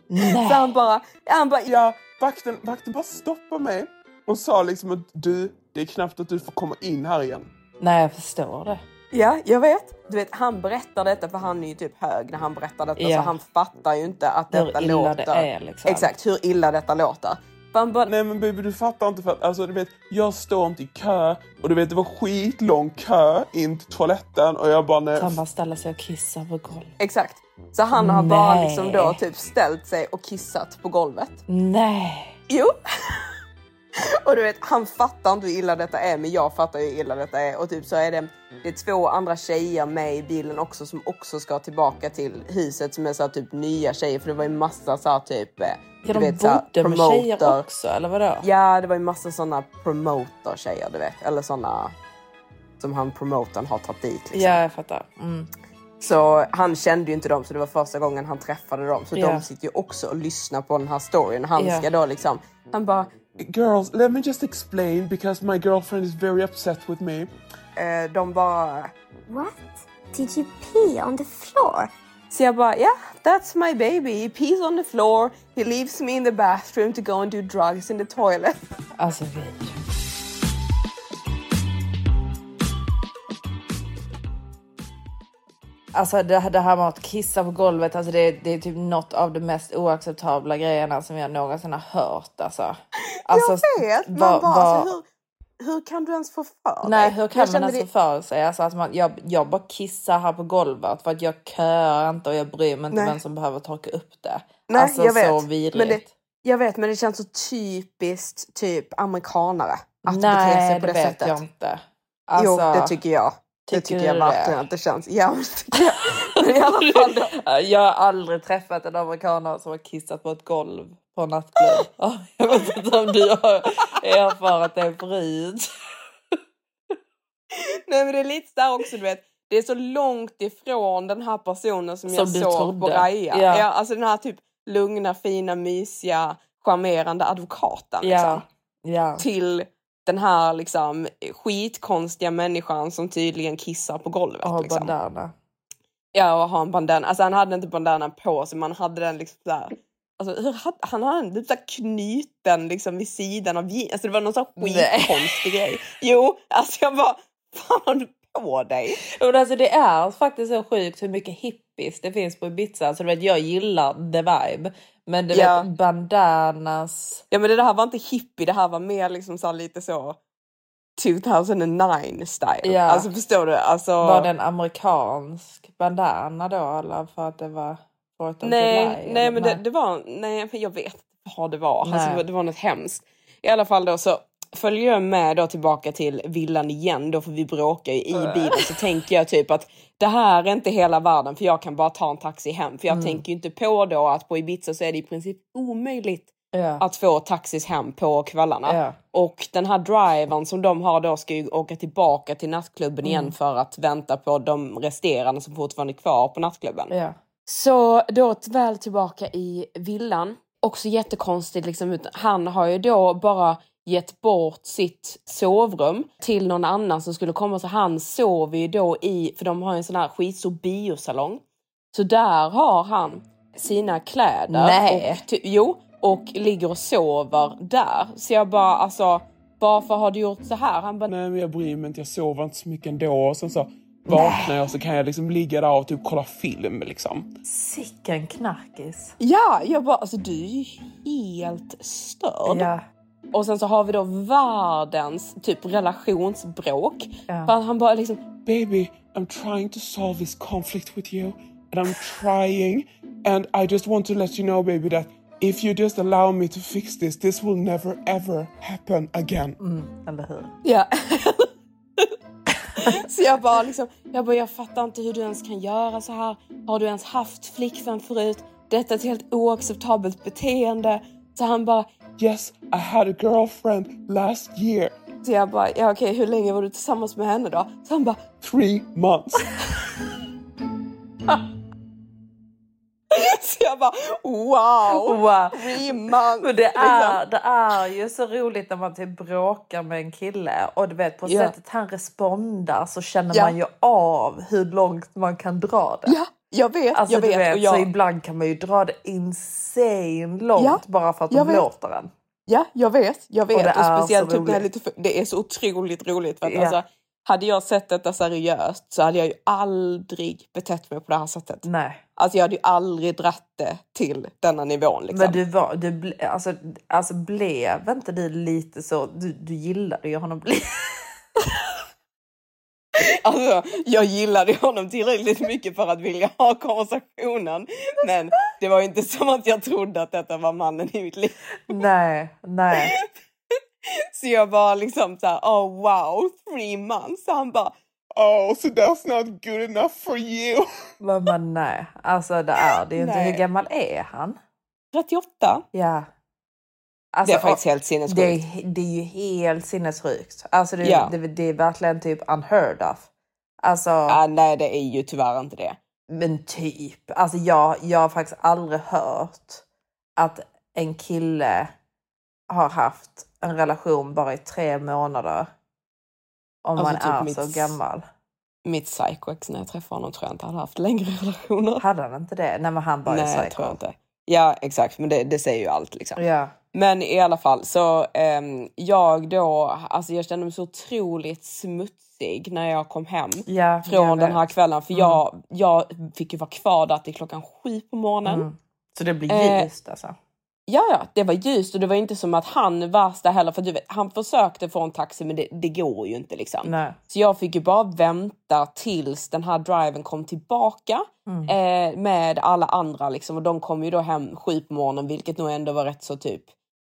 Nej. Så han bara... Han bara Ja, vakten, vakten bara stoppade mig och sa liksom att du, det är knappt att du får komma in här igen. Nej, jag förstår det. Ja, jag vet. Du vet, han berättar detta för han är ju typ hög när han berättar detta Ja. så han fattar ju inte att Hur detta illa låter. det är, liksom. Exakt, hur illa detta låter. Bara, Nej men baby du fattar inte för att alltså du vet jag står inte i kö och du vet det var skitlång kö in till toaletten och jag bara nej. Han bara ställer sig och kissar på golvet. Exakt. Så han har bara Nej. liksom då typ ställt sig och kissat på golvet. Nej. Jo. och du vet, han fattar inte hur illa detta är, men jag fattar hur illa detta är. Och typ så är det, det är två andra tjejer med i bilen också som också ska tillbaka till huset som är så här, typ nya tjejer. För det var ju massa så här, typ... eh, Ja, du de vet, så här, bodde med tjejer också, eller vadå? Ja, det var ju massa såna promoter-tjejer, du vet. Eller såna som han promotorn har tagit dit. Liksom. Ja, jag fattar. Mm. Så han kände ju inte dem, så det var första gången han träffade dem. Så Ja. de sitter ju också och lyssnar på den här storyn. Han Ja. ska då liksom... Han bara... Girls, let me just explain because my girlfriend is very upset with me. Eh, de bara... What? Did you pee on the floor? Så jag bara, yeah, that's my baby. He pees on the floor. He leaves me in the bathroom to go and do drugs in the toilet. Alltså vi. Alltså det, det här med att kissa på golvet, alltså det, det är typ något av de mest oacceptabla grejerna som jag någonsin har hört. Alltså. Alltså, jag vet, man vad- bara, alltså, hur, hur kan du ens få för Nej, dig? hur kan Jag man ens det- få för sig? Alltså att man, jag, jag bara kissar här på golvet för att jag köar inte och jag bryr mig inte Nej. vem som behöver torka upp det. Nej, alltså jag vet. så vidrigt. Men det, jag vet, men det känns så typiskt typ amerikanare att bete Nej, sig på det det, vet sättet. jag inte. jo, Alltså, det tycker jag. Det tycker tycker jag verkligen att det känns. Ja, tycker jag. Men i alla fall. Jag har aldrig träffat en amerikanare som har kissat på ett golv på en nattklubb. Ja, Jag vet inte om du har erfarit det förut. Nej men det är lite där också du vet. Det är så långt ifrån den här personen som, Som jag såg trodde. på Raja. Ja. Ja. alltså den här typ lugna, fina, mysiga, charmerande advokaten. Ja. Liksom. Ja. Till den här liksom skitkonstiga människan som tydligen kissar på golvet. Och har liksom. bandana. Ja, och ha en bandana. Alltså han hade inte bandanan på sig, man hade den liksom där. Alltså, hade, han hade den typ knuten liksom vid sidan av jeans. Alltså det var någon sån skitkonstig grej. Jo, alltså jag bara, fan har du på dig? Men alltså det är faktiskt så sjukt hur mycket hippies det finns på Ibiza. Så du vet, jag gillar the vibe. Men du Ja. vet bandanas. Ja men det här var inte hippie, det här var mer liksom så lite så 2009 style. Ja. Alltså förstår du? Alltså, Var det en amerikansk bandana då eller för att det var nej, July? nej men det, det var, nej jag vet inte vad det var. Alltså, Nej. det var. Det var något hemskt. I alla fall då så följer jag med då tillbaka till villan igen då för vi bråkar ju i bilen så tänker jag typ att det här är inte hela världen för jag kan bara ta en taxi hem för jag Mm. tänker ju inte på då att på Ibiza så är det i princip omöjligt Ja. att få taxis hem på kvällarna. Ja. Och den här drivern som de har då ska ju åka tillbaka till nattklubben igen Mm. för att vänta på de resterande som fortfarande är kvar på nattklubben. Ja. Så då väl tillbaka i villan. Också jättekonstigt liksom. Han har ju då bara gett bort sitt sovrum till någon annan som skulle komma. Så han sover ju då i, för de har en sån här skitstor biosalong. Så där har han sina kläder. Nej. Och, jo, och ligger och sover där. Så jag bara alltså, varför har du gjort så här? Han bara, Nej men jag bryr mig inte, jag sover inte så mycket ändå. Och sen så vaknar jag så kan jag liksom ligga där och typ kolla film liksom. Sicken knarkis. Ja, jag bara alltså du är ju helt störd. Ja. Och sen så har vi då världens typ relationsbråk. Ja. För att han bara liksom, Baby, I'm trying to solve this conflict with you. And I'm trying. And I just want to let you know baby that if you just allow me to fix this, this will never ever happen again. Mm, eller hur? ja. så jag bara liksom, jag bara jag fattar inte hur du ens kan göra så här. Har du ens haft flickvän förut? Detta är ett helt oacceptabelt beteende. Så han bara, Yes, I had a girlfriend last year. så jag bara, ja okej hur länge var du tillsammans med henne då? Så han bara, Three months. så jag bara wow! Wow. Three months! Men det liksom. är, det är ju så roligt när man typ bråkar med en kille och du vet på Ja. sättet han respondar så känner Ja. man ju av hur långt man kan dra det. Ja, jag vet, Alltså jag vet. vet, jag, så ibland kan man ju dra det insane långt Ja, bara för att de vet. låter en. Ja, jag vet. Jag vet. Och det Och, är speciellt så typ roligt. lite det är så otroligt roligt. För att Ja. alltså, hade jag sett detta seriöst så hade jag ju aldrig betett mig på det här sättet. Nej. Alltså jag hade ju aldrig dratt det till denna nivån. Liksom. Men du var, du, ble- alltså, alltså blev inte du lite så, du, du gillade ju honom. Alltså, jag gillade honom tillräckligt mycket för att vilja ha konversationen. Men det var inte som att jag trodde att detta var mannen i mitt liv. nej, nej. Så jag bara liksom så här, oh wow, three months. Så han bara, Oh, so that's not good enough for you. Men, men nej, alltså det är det ju inte. Nej. Hur gammal är han? 38. Ja. Det är faktiskt helt sinnessjukt. Det är, det är ju helt sinnessjukt. Alltså det, Ja. det, det är verkligen typ unheard of. Alltså, Ah, nej, det är ju tyvärr inte det. men typ. Alltså jag, jag har faktiskt aldrig hört att en kille har haft en relation bara i tre månader. Om Alltså man typ är mitt- så gammal. Mitt psycho-ex när jag träffade honom tror jag inte hade haft längre relationer. Hade han inte det? Nej men han bara är Nej, psycho. tror jag inte. Ja, exakt. Men det, det säger ju allt liksom. Ja. Men i alla fall så ehm, jag då, alltså jag kände mig så otroligt smutsig när jag kom hem Ja, från den här kvällen. För Mm. jag, jag fick ju vara kvar där till klockan sju på morgonen. Mm. Så det blir Eh, ljust alltså? Ja, ja, det var ljust och det var inte som att han värsta heller, för du vet, han försökte få en taxi men det, det går ju inte liksom. Nej. Så jag fick ju bara vänta tills den här driven kom tillbaka Mm. eh, med alla andra liksom och de kom ju då hem sju på morgonen vilket nog ändå var rätt så typ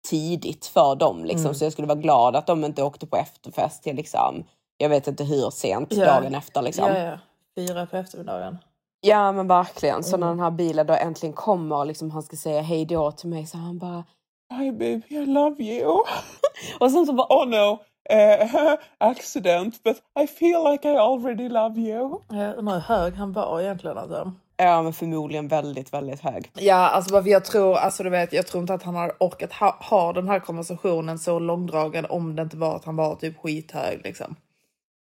tidigt för dem liksom. Mm. Så jag skulle vara glad att de inte åkte på efterfest till liksom, jag vet inte hur sent Ja. dagen efter liksom. Ja, ja. Fyra på eftermiddagen. Ja men verkligen. Så Mm. när den här bilen då äntligen kommer och liksom han ska säga hej då till mig så han bara Hi baby, I love you. och sen så bara Oh no, uh, accident, but I feel like I already love you. Jag undrar hur hög han var egentligen. Alltså. Ja men förmodligen väldigt väldigt hög. Ja, alltså varför jag tror, alltså du vet, jag tror inte att han har orkat ha, ha den här konversationen så långdragen om det inte var att han var typ skithög liksom.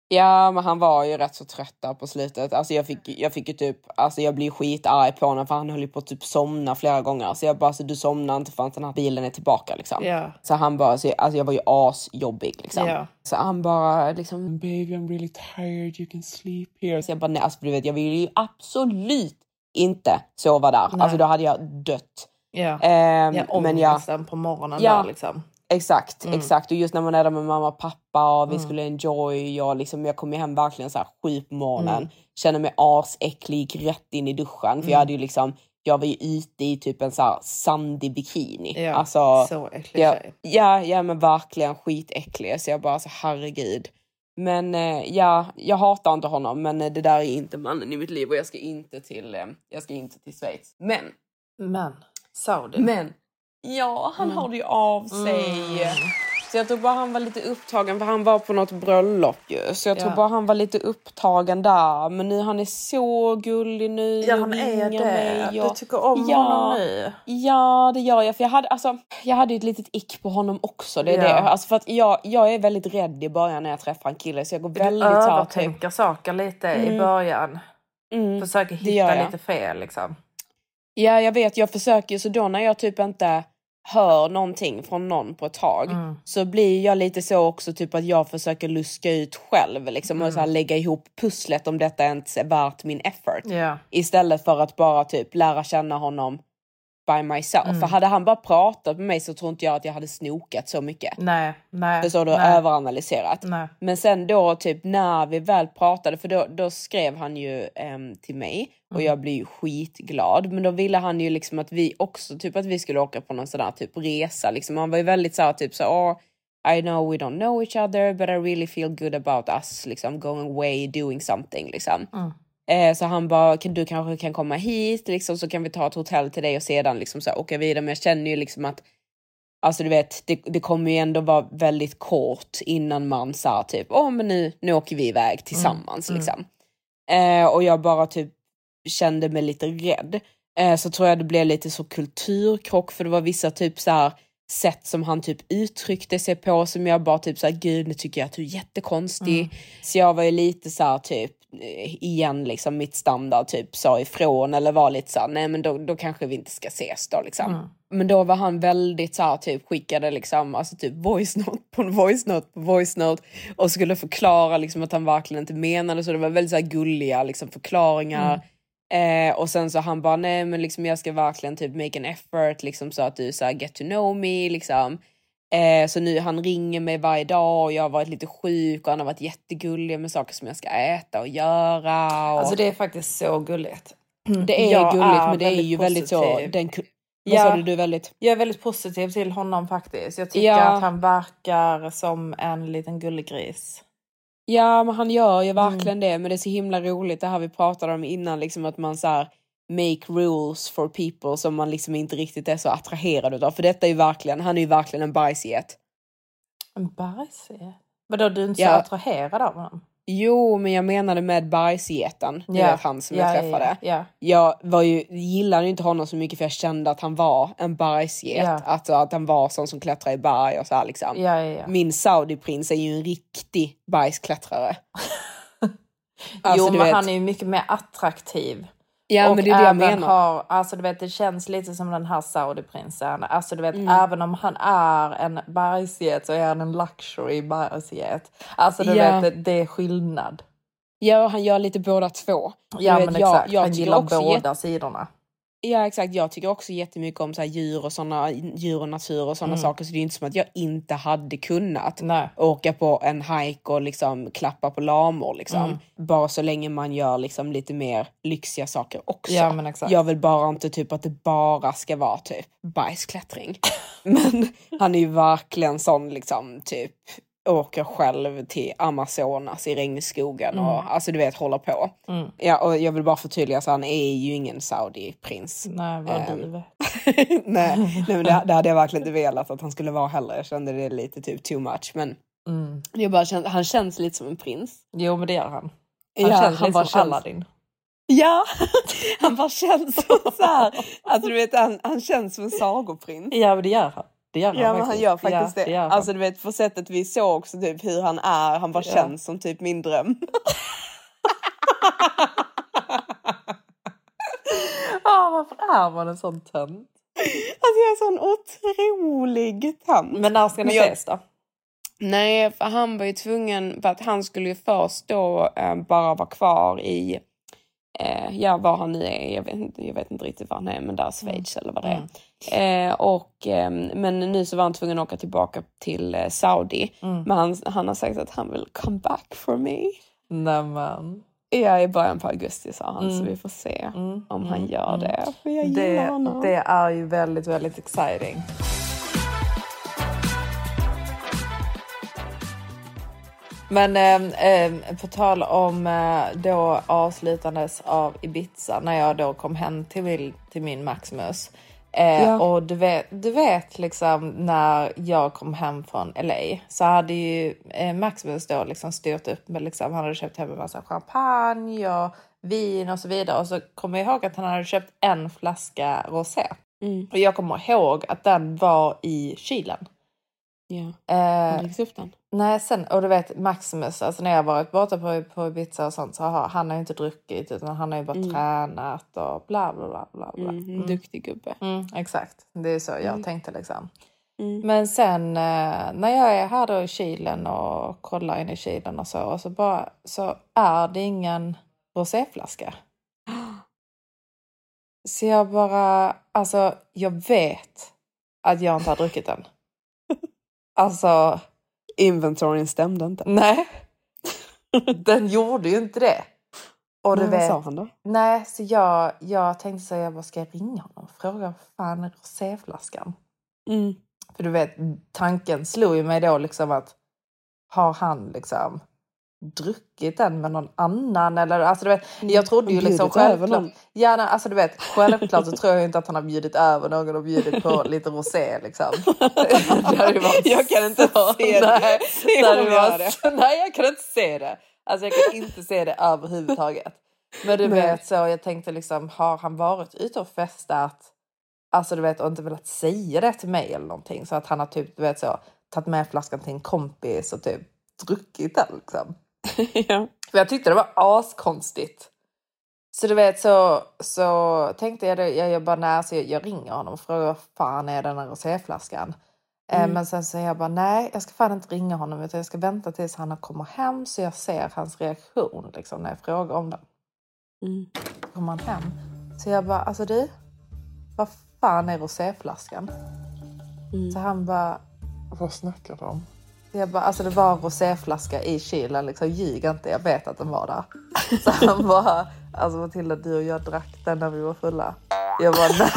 Ja men han var ju rätt så trött där på slutet. Alltså jag fick, jag fick ju typ, alltså jag blir skitarg på honom för han höll ju på att typ somna flera gånger. Så jag bara, alltså, du somnar inte förrän den här bilen är tillbaka liksom. Ja. Så han bara, så, alltså jag var ju asjobbig liksom. Ja. Så han bara liksom, Baby, I'm really tired. You can sleep here. så jag bara, nej alltså du vet jag vill ju absolut inte sova där. Nej. Alltså då hade jag dött. Ja. Ehm, ja jag, ångesten på morgonen Ja. där liksom. Exakt, Mm. exakt. Och just när man är där med mamma och pappa och vi Mm. skulle enjoy och liksom, jag kom hem verkligen så här sju på morgonen. Mm. Kände mig asäcklig rätt in i duschen. För Mm. jag hade ju liksom, jag var ju ute i typ en så här sandig bikini. Ja, alltså, så äcklig ja, tjej. ja, ja men verkligen skitäcklig. Så jag bara så herregud. Men eh, ja, jag hatar inte honom men eh, det där är inte mannen i mitt liv och jag ska inte till, eh, jag ska inte till Schweiz. Men, Men, Saudi. men Ja, han Mm. hörde ju av sig. Mm. Så jag tror bara han var lite upptagen för han var på något bröllop ju. Så jag tror Ja. bara han var lite upptagen där. Men nu han är så gullig nu. Ja, han är det. mig Du och- tycker om ja, honom nu. Ja, det gör jag. För jag hade, alltså, jag hade ju ett litet ick på honom också. Det är Ja. det. Alltså för att jag, jag är väldigt rädd i början när jag träffar en kille. Så jag går Du väldigt här, övertänker saker lite i Mm. början. Mm, Försöker hitta jag. lite fel liksom. Ja, jag vet. Jag försöker ju så då när jag typ inte hör någonting från någon på ett tag Mm. så blir jag lite så också typ att jag försöker luska ut själv liksom och så här lägga ihop pusslet om detta ens är värt min effort. Ja. Istället för att bara typ lära känna honom by myself. Mm. För hade han bara pratat med mig så tror inte jag att jag hade snokat så mycket. Nej, nej. Förstår du? nej. Överanalyserat. Nej. Men sen då typ när vi väl pratade, för då, då skrev han ju em, till mig och Mm. jag blev ju skitglad. Men då ville han ju liksom att vi också, typ att vi skulle åka på någon sån där typ resa. Liksom. Han var ju väldigt så här, typ så oh, I know we don't know each other but I really feel good about us liksom going away doing something liksom. Mm. Eh, så han bara, du kanske kan komma hit liksom, så kan vi ta ett hotell till dig och sedan liksom, så här, åka vidare. Men jag känner ju liksom att Alltså du vet, det, det kommer ju ändå vara väldigt kort innan man sa typ, åh men nu, nu åker vi iväg tillsammans Mm, liksom. Eh, och jag bara typ kände mig lite rädd. Eh, så tror jag det blev lite så kulturkrock för det var vissa typ så här sätt som han typ uttryckte sig på som jag bara typ så här, gud nu tycker jag att du är jättekonstig. Mm. Så jag var ju lite så här typ eh, igen liksom mitt standard typ sa ifrån eller var lite så här, nej men då, då kanske vi inte ska ses då liksom. Mm. men då var han väldigt så här, typ skickade liksom, alltså typ voice note på voice note på voice note och skulle förklara liksom att han verkligen inte menade så. Det var väldigt så här gulliga liksom förklaringar. Eh, och sen så han bara, nej men liksom jag ska verkligen typ make an effort liksom så att du så här, get to know me liksom. Eh, så nu han ringer mig varje dag och jag har varit lite sjuk och han har varit jättegullig med saker som jag ska äta och göra. Och... Alltså det är faktiskt så gulligt. det är Jag gulligt är men det är ju väldigt så, positiv. den, ku- vad sa du, du väldigt? Jag är väldigt positiv till honom faktiskt. Jag tycker Ja. att han verkar som en liten gullegris. Ja, men han gör ju Mm. verkligen det. Men det är så himla roligt det här vi pratade om innan, liksom att man så här make rules for people som man liksom inte riktigt är så attraherad utav. För detta är ju verkligen, han är ju verkligen en bajsget. En bajsget? Vadå, du är inte Ja. så attraherad av honom? Jo, men jag menade med bajsgeten. Vet han som Ja, jag ja, träffade. ja, ja. Jag var ju, gillade inte honom så mycket för jag kände att han var en bajsget. Ja. Alltså att han var sån som klättrar i berg och så här liksom. Ja, ja. Min Saudi-prins är ju en riktig bajsklättrare. Alltså, jo, men vet- han är ju mycket mer attraktiv. Ja, och men det är det jag menar. Har, alltså du vet, det känns lite som den här Saudi-prinsen. Alltså du vet, Mm. även om han är en bergsget så är han en luxury bergsget. Alltså du Ja. vet, det, det är skillnad. Ja, han gör lite båda två. Ja Du vet, men jag- exakt, jag han tycker gillar båda sidorna. Ja exakt, jag tycker också jättemycket om så djur och såna, djur och natur och sådana Mm. saker så det är inte som att jag inte hade kunnat Nej. åka på en hike och liksom klappa på lamor liksom. Mm. Bara så länge man gör liksom lite mer lyxiga saker också. Ja. Jag vill bara inte typ att det bara ska vara typ bajsklättring. men han är ju verkligen sån liksom typ åker själv till Amazonas i regnskogen och Mm. alltså du vet håller på. Mm. Ja, och jag vill bara förtydliga så han är ju ingen Saudi-prins. Nej, vad Ehm, du vet. nej, nej, men det, det hade jag verkligen inte velat att han skulle vara heller. Jag kände det lite typ too much. Men Mm. jag bara kände, han känns lite som en prins. Jo men det gör han. Han Ja, känns han lite bara som känns- Aladdin. Ja, han bara känns som så här. Alltså du vet, han, han känns som en sagoprins. Ja men det gör han. Det gör han Ja men han gör faktiskt ja, det. gör han. Alltså du vet på sättet vi såg också typ hur han är. Han bara Ja. känns som typ min dröm. ah, varför är man en sån tönt? Alltså jag är sån otrolig tant. Men när ska ni jag- ses då? Nej, för han var ju tvungen, för att han skulle ju först då eh, bara vara kvar i, eh, ja var han nu är, jag vet, inte, jag vet inte riktigt var han är, men där Schweiz eller vad det är. Eh, och, eh, men nu så var han tvungen att åka tillbaka till eh, Saudi. Mm. Men han, han har sagt att han vill come back for me. Nämen. Ja, i början på augusti sa han, så Mm. vi får se Mm, om mm, han gör mm. det. För jag gillar Det, honom. det är ju väldigt, väldigt exciting. Men eh, eh, på tal om eh, då avslutandes av Ibiza när jag då kom hem till, min- till min Maximus. Eh, Ja. Och du vet, du vet liksom när jag kom hem från LA så hade ju eh, Maximus då liksom styrt upp med liksom, han hade köpt hem en massa champagne och vin och så vidare. Och så kommer jag ihåg att han hade köpt en flaska rosé. Mm. Och jag kommer ihåg att den var i kylen. Ja. Eh, Han dricker upp den. Nej, sen, och du vet Maximus, alltså när jag varit borta på, på Ibiza och sånt så har han har inte druckit utan han har ju bara Mm. tränat och bla bla bla bla. bla. Mm, en duktig gubbe. Mm, exakt, det är så jag Mm. tänkte liksom. Mm. Men sen eh, när jag är här då i kylen och kollar in i kylen och så och så bara så är det ingen roséflaska. Så jag bara, alltså jag vet att jag inte har druckit den. Alltså Inventoryn stämde inte. Nej. Den gjorde ju inte det. Och du vad vet, sa han då? Nej, så jag, jag tänkte så jag bara, ska jag ringa honom och fråga vad fan är roséflaskan? Mm. För du vet, tanken slog ju mig då liksom att har han liksom druckit den med någon annan eller alltså du vet, jag trodde ju liksom självklart, ja, nej, alltså du vet, självklart så tror jag inte att han har bjudit över någon och bjudit på lite rosé liksom. Jag kan inte så- se det. Nej, Se det nej, jag kan inte se det. Alltså jag kan inte se det överhuvudtaget. Men du Nej. vet så, jag tänkte liksom, har han varit ute och festat Alltså du vet och inte velat säga det till mig eller någonting så att han har typ du vet så tagit med flaskan till en kompis och typ druckit den liksom. ja. För jag tyckte det var askonstigt. Så du vet så, så tänkte jag det, jag, jag bara nej, så jag, jag ringer honom och frågar vad fan är den här roséflaskan? Eh, Mm. Men sen säger jag bara nej, jag ska fan inte ringa honom utan jag ska vänta tills han kommer hem så jag ser hans reaktion liksom, när jag frågar om den. Mm. Kommer han hem? Så jag bara, alltså du, vad fan är roséflaskan? Mm. Så han bara, Vad snackar du om? Jag bara, alltså det var en roséflaska i kylen, liksom ljug inte, jag vet att den var där. Så han bara, alltså Matilda du och jag drack den när vi var fulla. Jag bara, nej.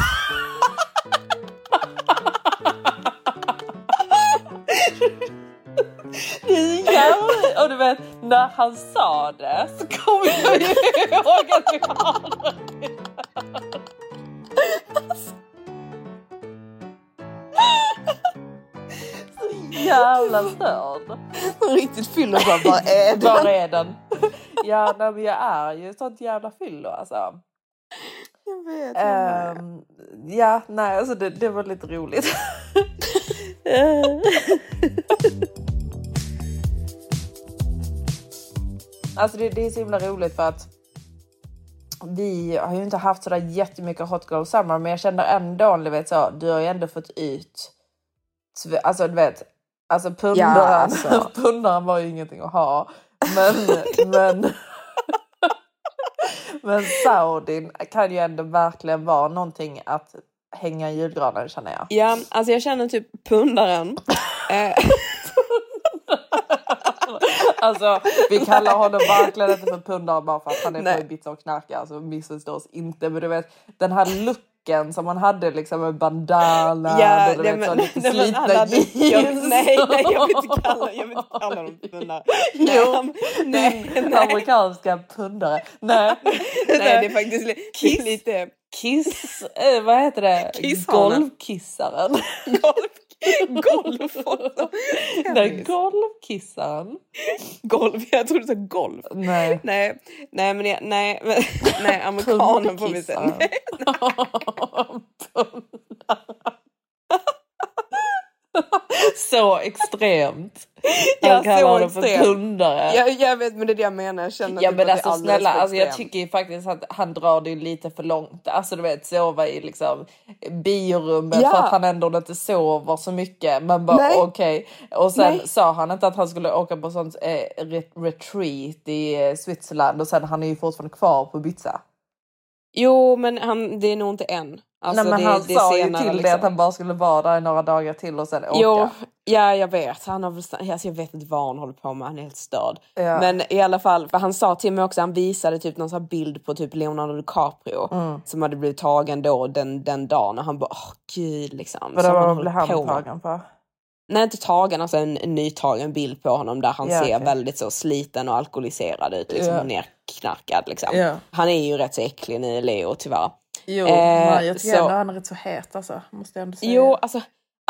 Och du vet, när han sa det så kom jag ihåg att vi hade det. Jävla störd. Riktigt fyllo bara, vad är det? Var är den? Ja, nej, men jag är ju sånt jävla fyllo alltså. Jag vet. jag. Ehm, ja, nej, alltså det, det var lite roligt. alltså det, det är så himla roligt för att vi har ju inte haft sådär jättemycket hot girl summer men jag känner ändå, du vet så, du har ju ändå fått ut, alltså du vet, alltså pundaren, Ja, alltså. pundaren var ju ingenting att ha. Men, men, men Saudin kan ju ändå verkligen vara någonting att hänga i julgranen känner jag. Ja, alltså jag känner typ pundaren. Eh, Alltså vi kallar honom verkligen inte för pundare bara för att han är Nej. på Ibiza och knarkar. Alltså missförstås inte. Men du vet den här looken som han hade liksom med bandana. Ja, och nej, så men- lite nej, slitna hade- jeans. nej, nej, jag vill inte kalla- jag vill inte kalla dem pundare. Jo, han- nej, nej, amerikanska pundare. Nej, Nej, det är faktiskt li- Kiss. lite... Kiss, eh, vad heter det? Golvkissaren. Golf också. Nej, golvkissaren. Golv, jag trodde du sa golf. Nej. Nej, nej men jag, nej, men, nej amerikanen får vi säga. Så extremt. Ja, Han kallar honom för pundare. Jag, jag vet men det är det jag menar. Jag känner Ja typ men att det är alltså snälla, alltså, jag tycker faktiskt att han drar det lite för långt. Alltså du vet sova i liksom biorummet Ja. för att han ändå inte sover så mycket. Men bara okej. Och sen Nej. sa han inte att han skulle åka på sånt eh, re- retreat i eh, Switzerland och sen han är ju fortfarande kvar på Ibiza. Jo men han, det är nog inte än. Alltså, Nej men det, han det sa ju senare, till det liksom. att han bara skulle vara där i några dagar till och sen åka. Jo, ja jag vet. Han har alltså, jag vet inte vad han håller på med, han är helt störd. Ja. Men i alla fall, för han sa till mig också, han visade typ någon sån bild på typ Leonardo DiCaprio Mm. som hade blivit tagen då den, den dagen och han bara åh gud liksom. Vad blev han tagen för? Nej inte tagen, alltså en, en nytagen bild på honom där han Ja, ser okej. väldigt så sliten och alkoholiserad ut, liksom Ja. nerknarkad liksom. Ja. Han är ju rätt så äcklig nu Leo tyvärr. Jo, Eh, men jag tycker så- ändå han är rätt så het alltså. Måste jag ändå säga. Jo, alltså,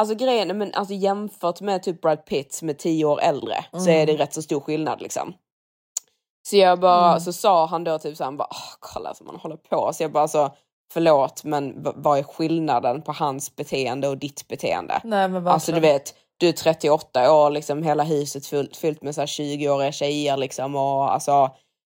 alltså grejen är, men alltså jämfört med typ Brad Pitt som är tio år äldre så Mm. är det rätt så stor skillnad liksom. Så jag bara, Mm. så sa han då typ så han bara, Åh, kolla som man håller på. Så jag bara så, förlåt men vad är skillnaden på hans beteende och ditt beteende? Nej men Alltså du vet, du är 38 år, liksom hela huset fyllt, fyllt med så här 20-åriga tjejer liksom och alltså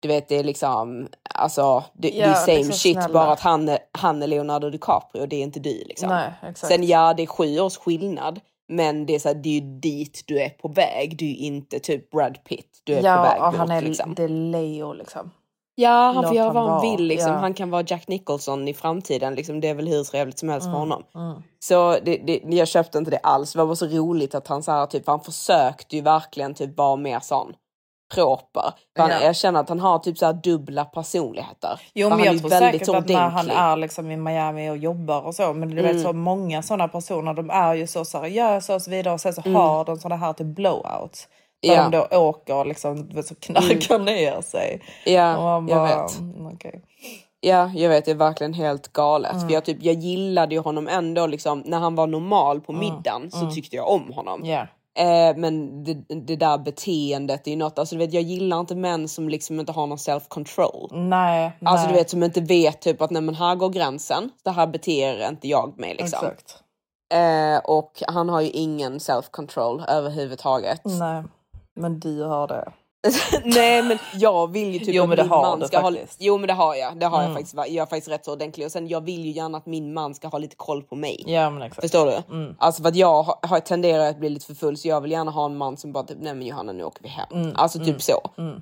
du vet det är liksom, alltså det, det är Ja, same liksom shit snälla. bara att han är, han är Leonardo DiCaprio det är inte du liksom. Nej. Sen ja, det är sju års skillnad. Men det är, så här, det är ju dit du är på väg. Du är inte typ Brad Pitt. Du är på ja, väg och han är, liksom. det är Leo liksom. Ja, han får göra vad han vill. Liksom. ja. Han kan vara Jack Nicholson i framtiden. Liksom. Det är väl hur trevligt som helst för honom. Mm. Så det, det, jag köpte inte det alls. Det var bara så roligt att han så här, typ, han försökte ju verkligen typ vara mer sån proper. För han, Ja. Jag känner att han har typ så här dubbla personligheter. Jo men jag tror väldigt säkert att när han är liksom i Miami och jobbar och så. Men du Mm. vet så många sådana personer de är ju så seriösa och så vidare. Och sen så Mm. har de sådana här typ blowouts. Där Ja. de då åker och liksom så knarkar ner sig. Ja, man jag bara, vet. mm, okej. Ja, jag vet, det är verkligen helt galet. Mm. För jag, typ, jag gillade ju honom ändå, liksom, när han var normal på Mm. middagen så Mm. tyckte jag om honom. Ja. Eh, men det, det där beteendet är ju något, alltså du vet jag gillar inte män som liksom inte har någon self control. Nej, Alltså nej. du vet som inte vet typ att nej men här går gränsen, så här beter inte jag mig liksom. Exakt. Eh, och han har ju ingen self control överhuvudtaget. Nej, men du har det. Nej men jag vill ju typ Jo, att min man ska ha... Jo men det har jag. Det har Mm. jag faktiskt. Jag är faktiskt rätt så ordentlig. Och sen jag vill ju gärna att min man ska ha lite koll på mig. Ja men exakt. Förstår du? Mm. Alltså för att jag har, har tenderar att bli lite för full så jag vill gärna ha en man som bara typ, nej men Johanna nu åker vi hem. Mm, Alltså typ mm, så. Mm.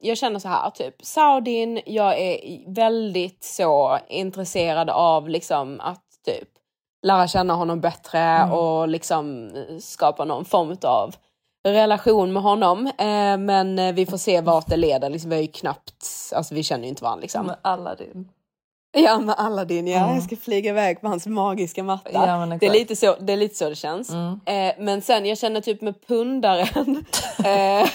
Jag känner så här typ Saudin, jag är väldigt så intresserad av liksom att typ lära känna honom bättre Mm. och liksom skapa någon form av relation med honom. Eh, men eh, vi får se vart det leder. Liksom, vi har ju knappt, alltså vi känner ju inte varandra liksom. Med Aladdin. Ja med Aladdin, ja. Mm. Jag ska flyga iväg på hans magiska matta. Ja, det, är lite så, det är lite så det känns. Mm. Eh, men sen jag känner typ med pundaren. eh,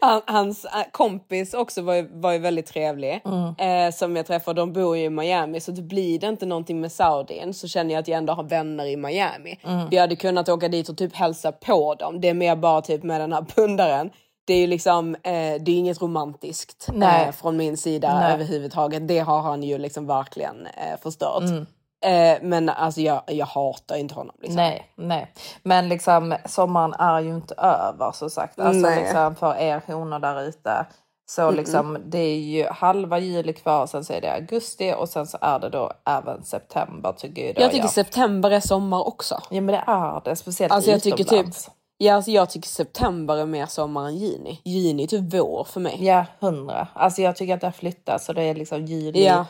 han, hans eh, kompis också var ju, var ju väldigt trevlig. Mm. Eh, som jag träffade, de bor ju i Miami. Så det blir det inte någonting med Saudin så känner jag att jag ändå har vänner i Miami. Mm. Vi hade kunnat åka dit och typ hälsa på dem. Det är mer bara typ med den här pundaren. Det är ju liksom, eh, det är inget romantiskt eh, från min sida Nej. överhuvudtaget. Det har han ju liksom verkligen eh, förstört. Mm. Eh, men alltså jag, jag hatar inte honom. Liksom. Nej, nej. Men liksom sommaren är ju inte över så sagt. Alltså Nej. liksom för er honor där ute. Så Mm-mm. liksom det är ju halva juli kvar, sen så är det augusti och sen så är det då även september tycker jag. Jag tycker ja. september är sommar också. Ja men det är det, speciellt Alltså jag tycker typ, utomlands. Ja, alltså jag tycker september är mer sommar än juni. Juni är typ vår för mig. Ja, hundra. Alltså jag tycker att det har flyttat så det är liksom juli, Ja.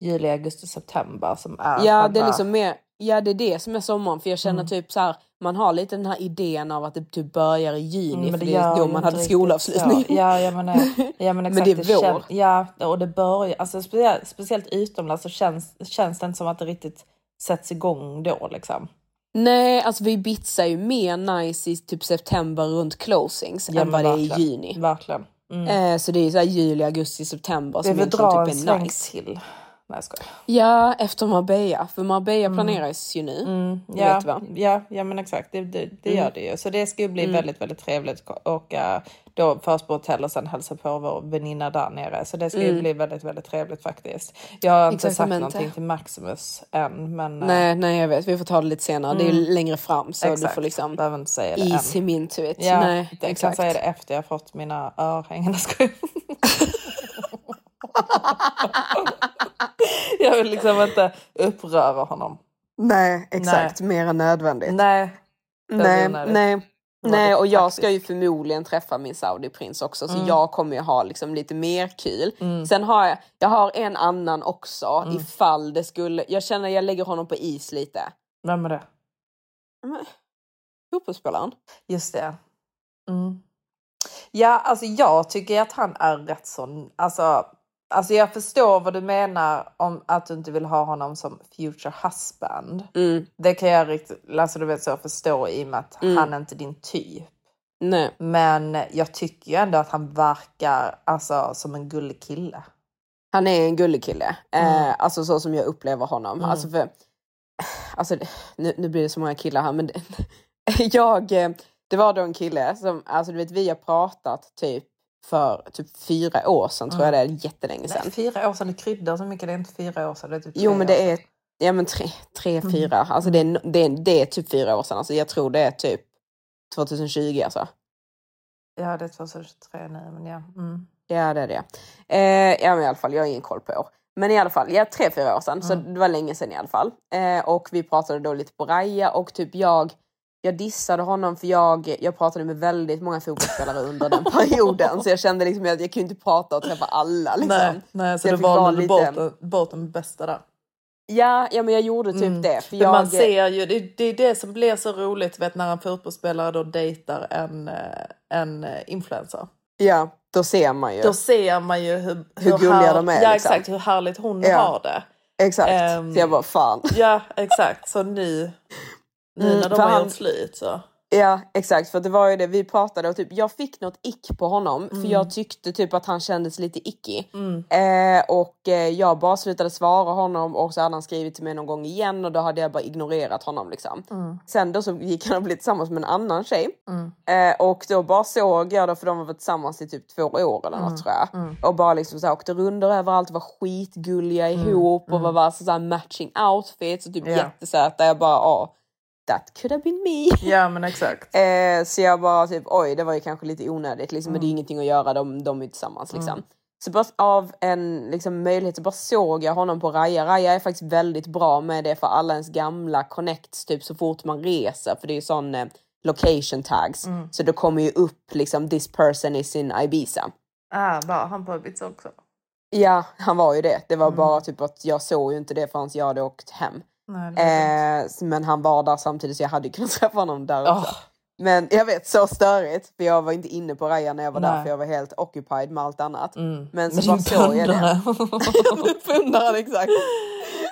juli, augusti, september som är Ja, det är liksom mer, ja det är det som är sommaren. För jag känner Mm. typ så här, man har lite den här idén av att det typ börjar i juni. Mm, men för det det är då man hade skolavslutning. så. Ja, jag menar, ja, men Men exakt. det är vår. kän- ja, och det börjar, alltså speciellt, speciellt utomlands så känns, känns det inte som att det riktigt sätts igång då liksom. Nej, alltså vi bitsar ju mer nice i typ september runt closings Ja, än vad det är i juni. Verkligen. Mm. Eh, så det är ju så juli, augusti, september som egentligen typ är nice. till. Nej jag skojar. Ja, efter Marbella. För Marbella Mm. planeras ju nu. Mm, Vet ja, du va? ja, ja men exakt det, det, det Mm. gör det ju. Så det ska ju bli Mm. väldigt väldigt trevligt åka då först på hotell och sen hälsa på vår väninna där nere. Så det ska ju Mm. bli väldigt väldigt trevligt faktiskt. Jag har inte sagt någonting till Maximus än men eh, Nej, nej jag vet. Vi får ta det lite senare. Det är Mm. längre fram så du Exakt. får liksom behöver inte säga det ease än. into it. Ja, nej, jag kan exakt. säga det efter jag fått mina örhängen. Jag vill liksom inte uppröra honom. Nej, exakt. Mer än nödvändigt. Nej. Nej, nej. Nej, och jag ska ju förmodligen träffa min Saudi-prins också så Mm. jag kommer ju ha liksom lite mer kul. Mm. Sen har jag, jag har en annan också Mm. ifall det skulle, jag känner jag lägger honom på is lite. Vem är det? Fotbollsspelaren? Just det. Mm. Ja, alltså jag tycker att han är rätt så... Alltså, alltså jag förstår vad du menar om att du inte vill ha honom som future husband. Mm. Det kan jag riktigt, alltså du vet så förstå i och med att Mm. han är inte din typ. Nej. Men jag tycker ju ändå att han verkar alltså, som en gullig kille. Han är en gullig kille. Mm. Eh, alltså så som jag upplever honom. Mm. Alltså för, alltså, nu, nu blir det så många killar här men jag, eh, det var då en kille som, alltså du vet vi har pratat typ för typ fyra år sedan tror jag det är jättelänge sedan. Nej, fyra år sedan, det kryddar så mycket, det är inte fyra år sedan. Det är typ Jo men det är, ja men tre, tre Mm. fyra, alltså det är, det, är, det är typ fyra år sedan. Alltså jag tror det är typ 2020 alltså. Ja, det är 2023 nu, men ja. Mm. Ja det är det. Eh, ja men i alla fall, jag har ingen koll på år. Men i alla fall, ja tre, fyra år sedan. Så Mm. det var länge sedan i alla fall. Eh, och vi pratade då lite på Raja och typ jag jag dissade honom för jag, jag pratade med väldigt många fotbollsspelare under den perioden. Så jag kände liksom att jag kunde inte prata och träffa alla. Liksom. Nej, nej, så jag du valde lite- bort, bort den bästa där. Ja, ja men jag gjorde typ Mm. det. För Men jag, man ser ju, det, det är det som blir så roligt vet, när en fotbollsspelare då dejtar en, eh, en eh, influencer. Ja, då ser man ju. Då ser man ju hur, Hur gulliga de är, Ja liksom. exakt, hur härligt hon Ja. har det. Exakt. Ehm, så jag bara fan. Ja exakt, så nu, nu Mm, när de har han- gjort slut så. Ja exakt för det var ju det vi pratade och typ jag fick något ick på honom för jag tyckte typ att han kändes lite icky. Mm. Eh, och eh, jag bara slutade svara honom och så hade han skrivit till mig någon gång igen och då hade jag bara ignorerat honom liksom. Mm. Sen då så gick han och blev tillsammans med en annan tjej. Mm. Eh, och då bara såg jag då, för de varit tillsammans i typ två år eller något Mm, tror jag. mm. Och bara liksom så här, åkte rundor överallt, var skitgulliga Mm, ihop och mm. var bara så här matching outfits och typ Ja. jättesöta. Jag bara, ja. That could have been me. Ja men exakt. Eh, så jag bara typ oj det var ju kanske lite onödigt liksom, men det är ju ingenting att göra, de, de är ju tillsammans liksom. Mm. Så bara av en liksom, möjlighet så bara såg jag honom på Raja. Raja är faktiskt väldigt bra med det för alla ens gamla connects typ så fort man reser för det är ju sån eh, location tags. Mm. Så det kommer ju upp liksom this person is in Ibiza. Ah, bara han på Ibiza också. Ja, han var ju det. Det var Mm. bara typ att jag såg ju inte det förrän jag hade åkt hem. Nej, Eh, men han var där samtidigt så jag hade kunnat träffa honom där också. Åh. Men jag vet, så störigt. För jag var inte inne på Raja när jag var där Nej. för jag var helt occupied med allt annat. Men Med så bara såg jag det. pundare. Pundaren, exakt.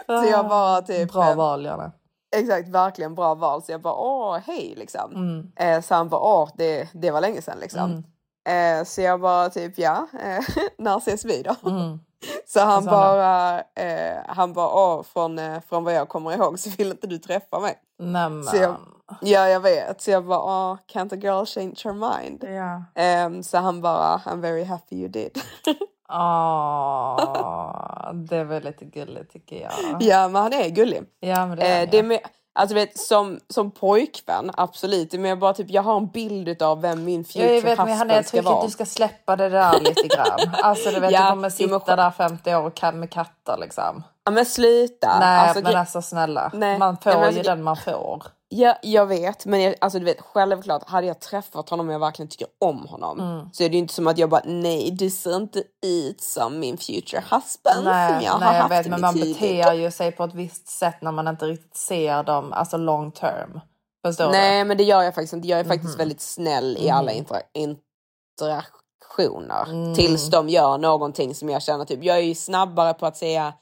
Så jag bara typ... Bra eh, val Janne. Exakt, verkligen bra val. Så jag bara åh, hej liksom. Mm. Eh, så han bara åh, det, det var länge sedan liksom. Eh, så jag bara typ ja, eh, när ses vi då? Mm. Så han då? bara, eh, han bara åh, från, eh, från vad jag kommer ihåg så vill inte du träffa mig. Nämen. Så jag, ja, jag vet. Så jag bara, åh, can't a girl change her mind? Ja. Ehm, så han bara, I'm very happy you did. Åh, det är väl lite gulligt tycker jag. ja, men han är gullig. Ja, men det är Eh, det är med, alltså vet, som, som pojkvän, absolut. Men jag bara typ, jag har en bild av vem min future Jag vet men han husband jag ska tycker vara. att du ska släppa det där lite grann. Alltså du vet Ja, du kommer jo, men sitta där 50 år och kan med katter liksom. Ja men sluta. Nej Alltså, men alltså snälla. Nej, Man får nej, alltså, ju den man får. Ja, jag vet. Men jag, alltså, du vet, självklart, hade jag träffat honom och jag verkligen tycker om honom Mm. så är det ju inte som att jag bara, nej du ser inte ut som min future husband som Nej, jag har nej jag haft vet i men mitt man liv. beter ju sig på ett visst sätt när man inte riktigt ser dem, alltså long term. Förstår Nej men det gör jag faktiskt inte. Jag är faktiskt Mhm. väldigt snäll i alla Mhm. inter interaktioner. Mm. Tills de gör någonting som jag känner typ, jag är ju snabbare på att säga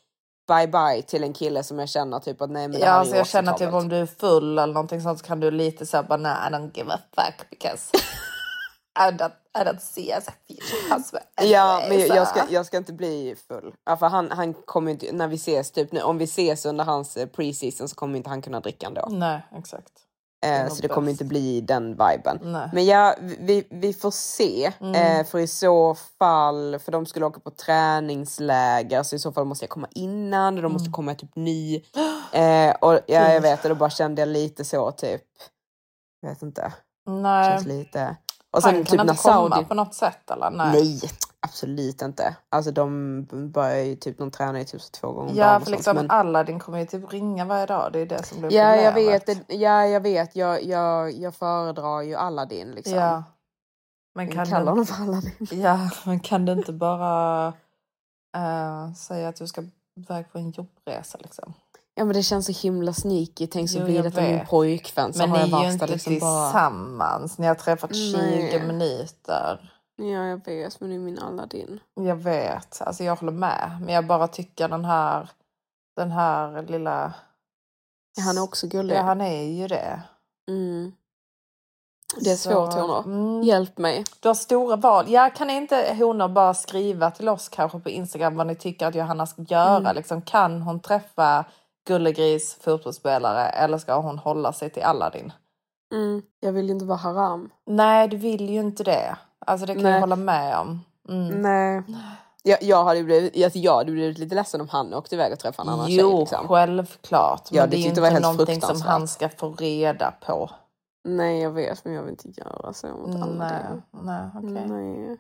bye bye till en kille som jag känner typ att nej men det Ja alltså jag känner typ om du är full eller någonting sånt så kan du lite såhär bara nej I don't give a fuck because I don't, I don't see as a future husband. Ja, men jag, jag, ska, jag ska inte bli full. Ja, för han, han kommer inte, när vi ses, typ nu, om vi ses under hans eh, pre-season så kommer inte han kunna dricka ändå. Nej exakt. Eh, så det kommer inte bli den viben. Nej. Men ja, vi, vi får se. Mm. Eh, för i så fall, för de skulle åka på träningsläger så i så fall måste jag komma innan och de Mm. måste komma typ ny. Eh, och ja, jag vet och då bara kände jag lite så typ. Jag vet inte. Nej. Känns lite. Och Han sen kan typ inte komma Saudi... på något sätt eller? Nej. Nej, absolut inte. Alltså de börjar ju typ, de tränar ju typ så två gånger om Ja dagen för sånt, liksom men- Aladdin kommer ju typ ringa varje dag. Det är det som blir Ja, jag problemet. vet. Det, ja, jag vet. Jag, jag, jag föredrar ju Aladdin liksom. Ja. Men Jag kan kallar du... honom för Aladdin. Ja, men kan du inte bara eh, säga att du ska iväg på en jobbresa liksom? Ja, men det känns så himla sneaky. Tänk så Jo, blir jag det min vet. pojkvän Men har ni jag är ju inte liksom bara... tillsammans. Ni har träffat 20 Nej. minuter. Ja, jag vet. Men det är min Aladdin. Jag vet, alltså jag håller med. Men jag bara tycker den här, den här lilla... Ja, han är också gullig. Ja, han är ju det. Mm. Det är Så, svårt honor. mm. Hjälp mig. Du har stora val. Ja, kan inte honor bara skriva till oss kanske på Instagram vad ni tycker att Johanna ska göra? Mm. Liksom, kan hon träffa gullegris fotbollsspelare eller ska hon hålla sig till Aladdin? Mm. Jag vill inte vara haram. Nej, du vill ju inte det. Alltså det kan Nej. jag hålla med om. Mm. Nej. Jag, jag hade blivit, alltså jag hade blivit lite ledsen om han åkte iväg och träffade en annan Jo, tjej. Liksom. självklart. Men Ja, det, det är ju var inte helt någonting som han ska få reda på. Nej, jag vet. Men jag vill inte göra så mot Nej, Aladdin. nej, okej. Nej.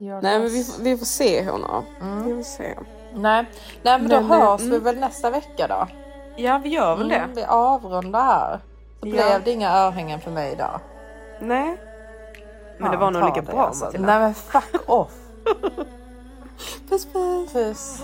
You're Nej, men vi, vi får se honor. Mm. Vi får se. Nej, nej men då Men, hörs vi mm. väl nästa vecka då. Ja, vi gör väl Mm, vi avrundar här. Så Ja. blev det inga örhängen för mig idag. Nej. Men det var nog lika bra alltså. Matilda. Nej men fuck off. Puss puss. Puss.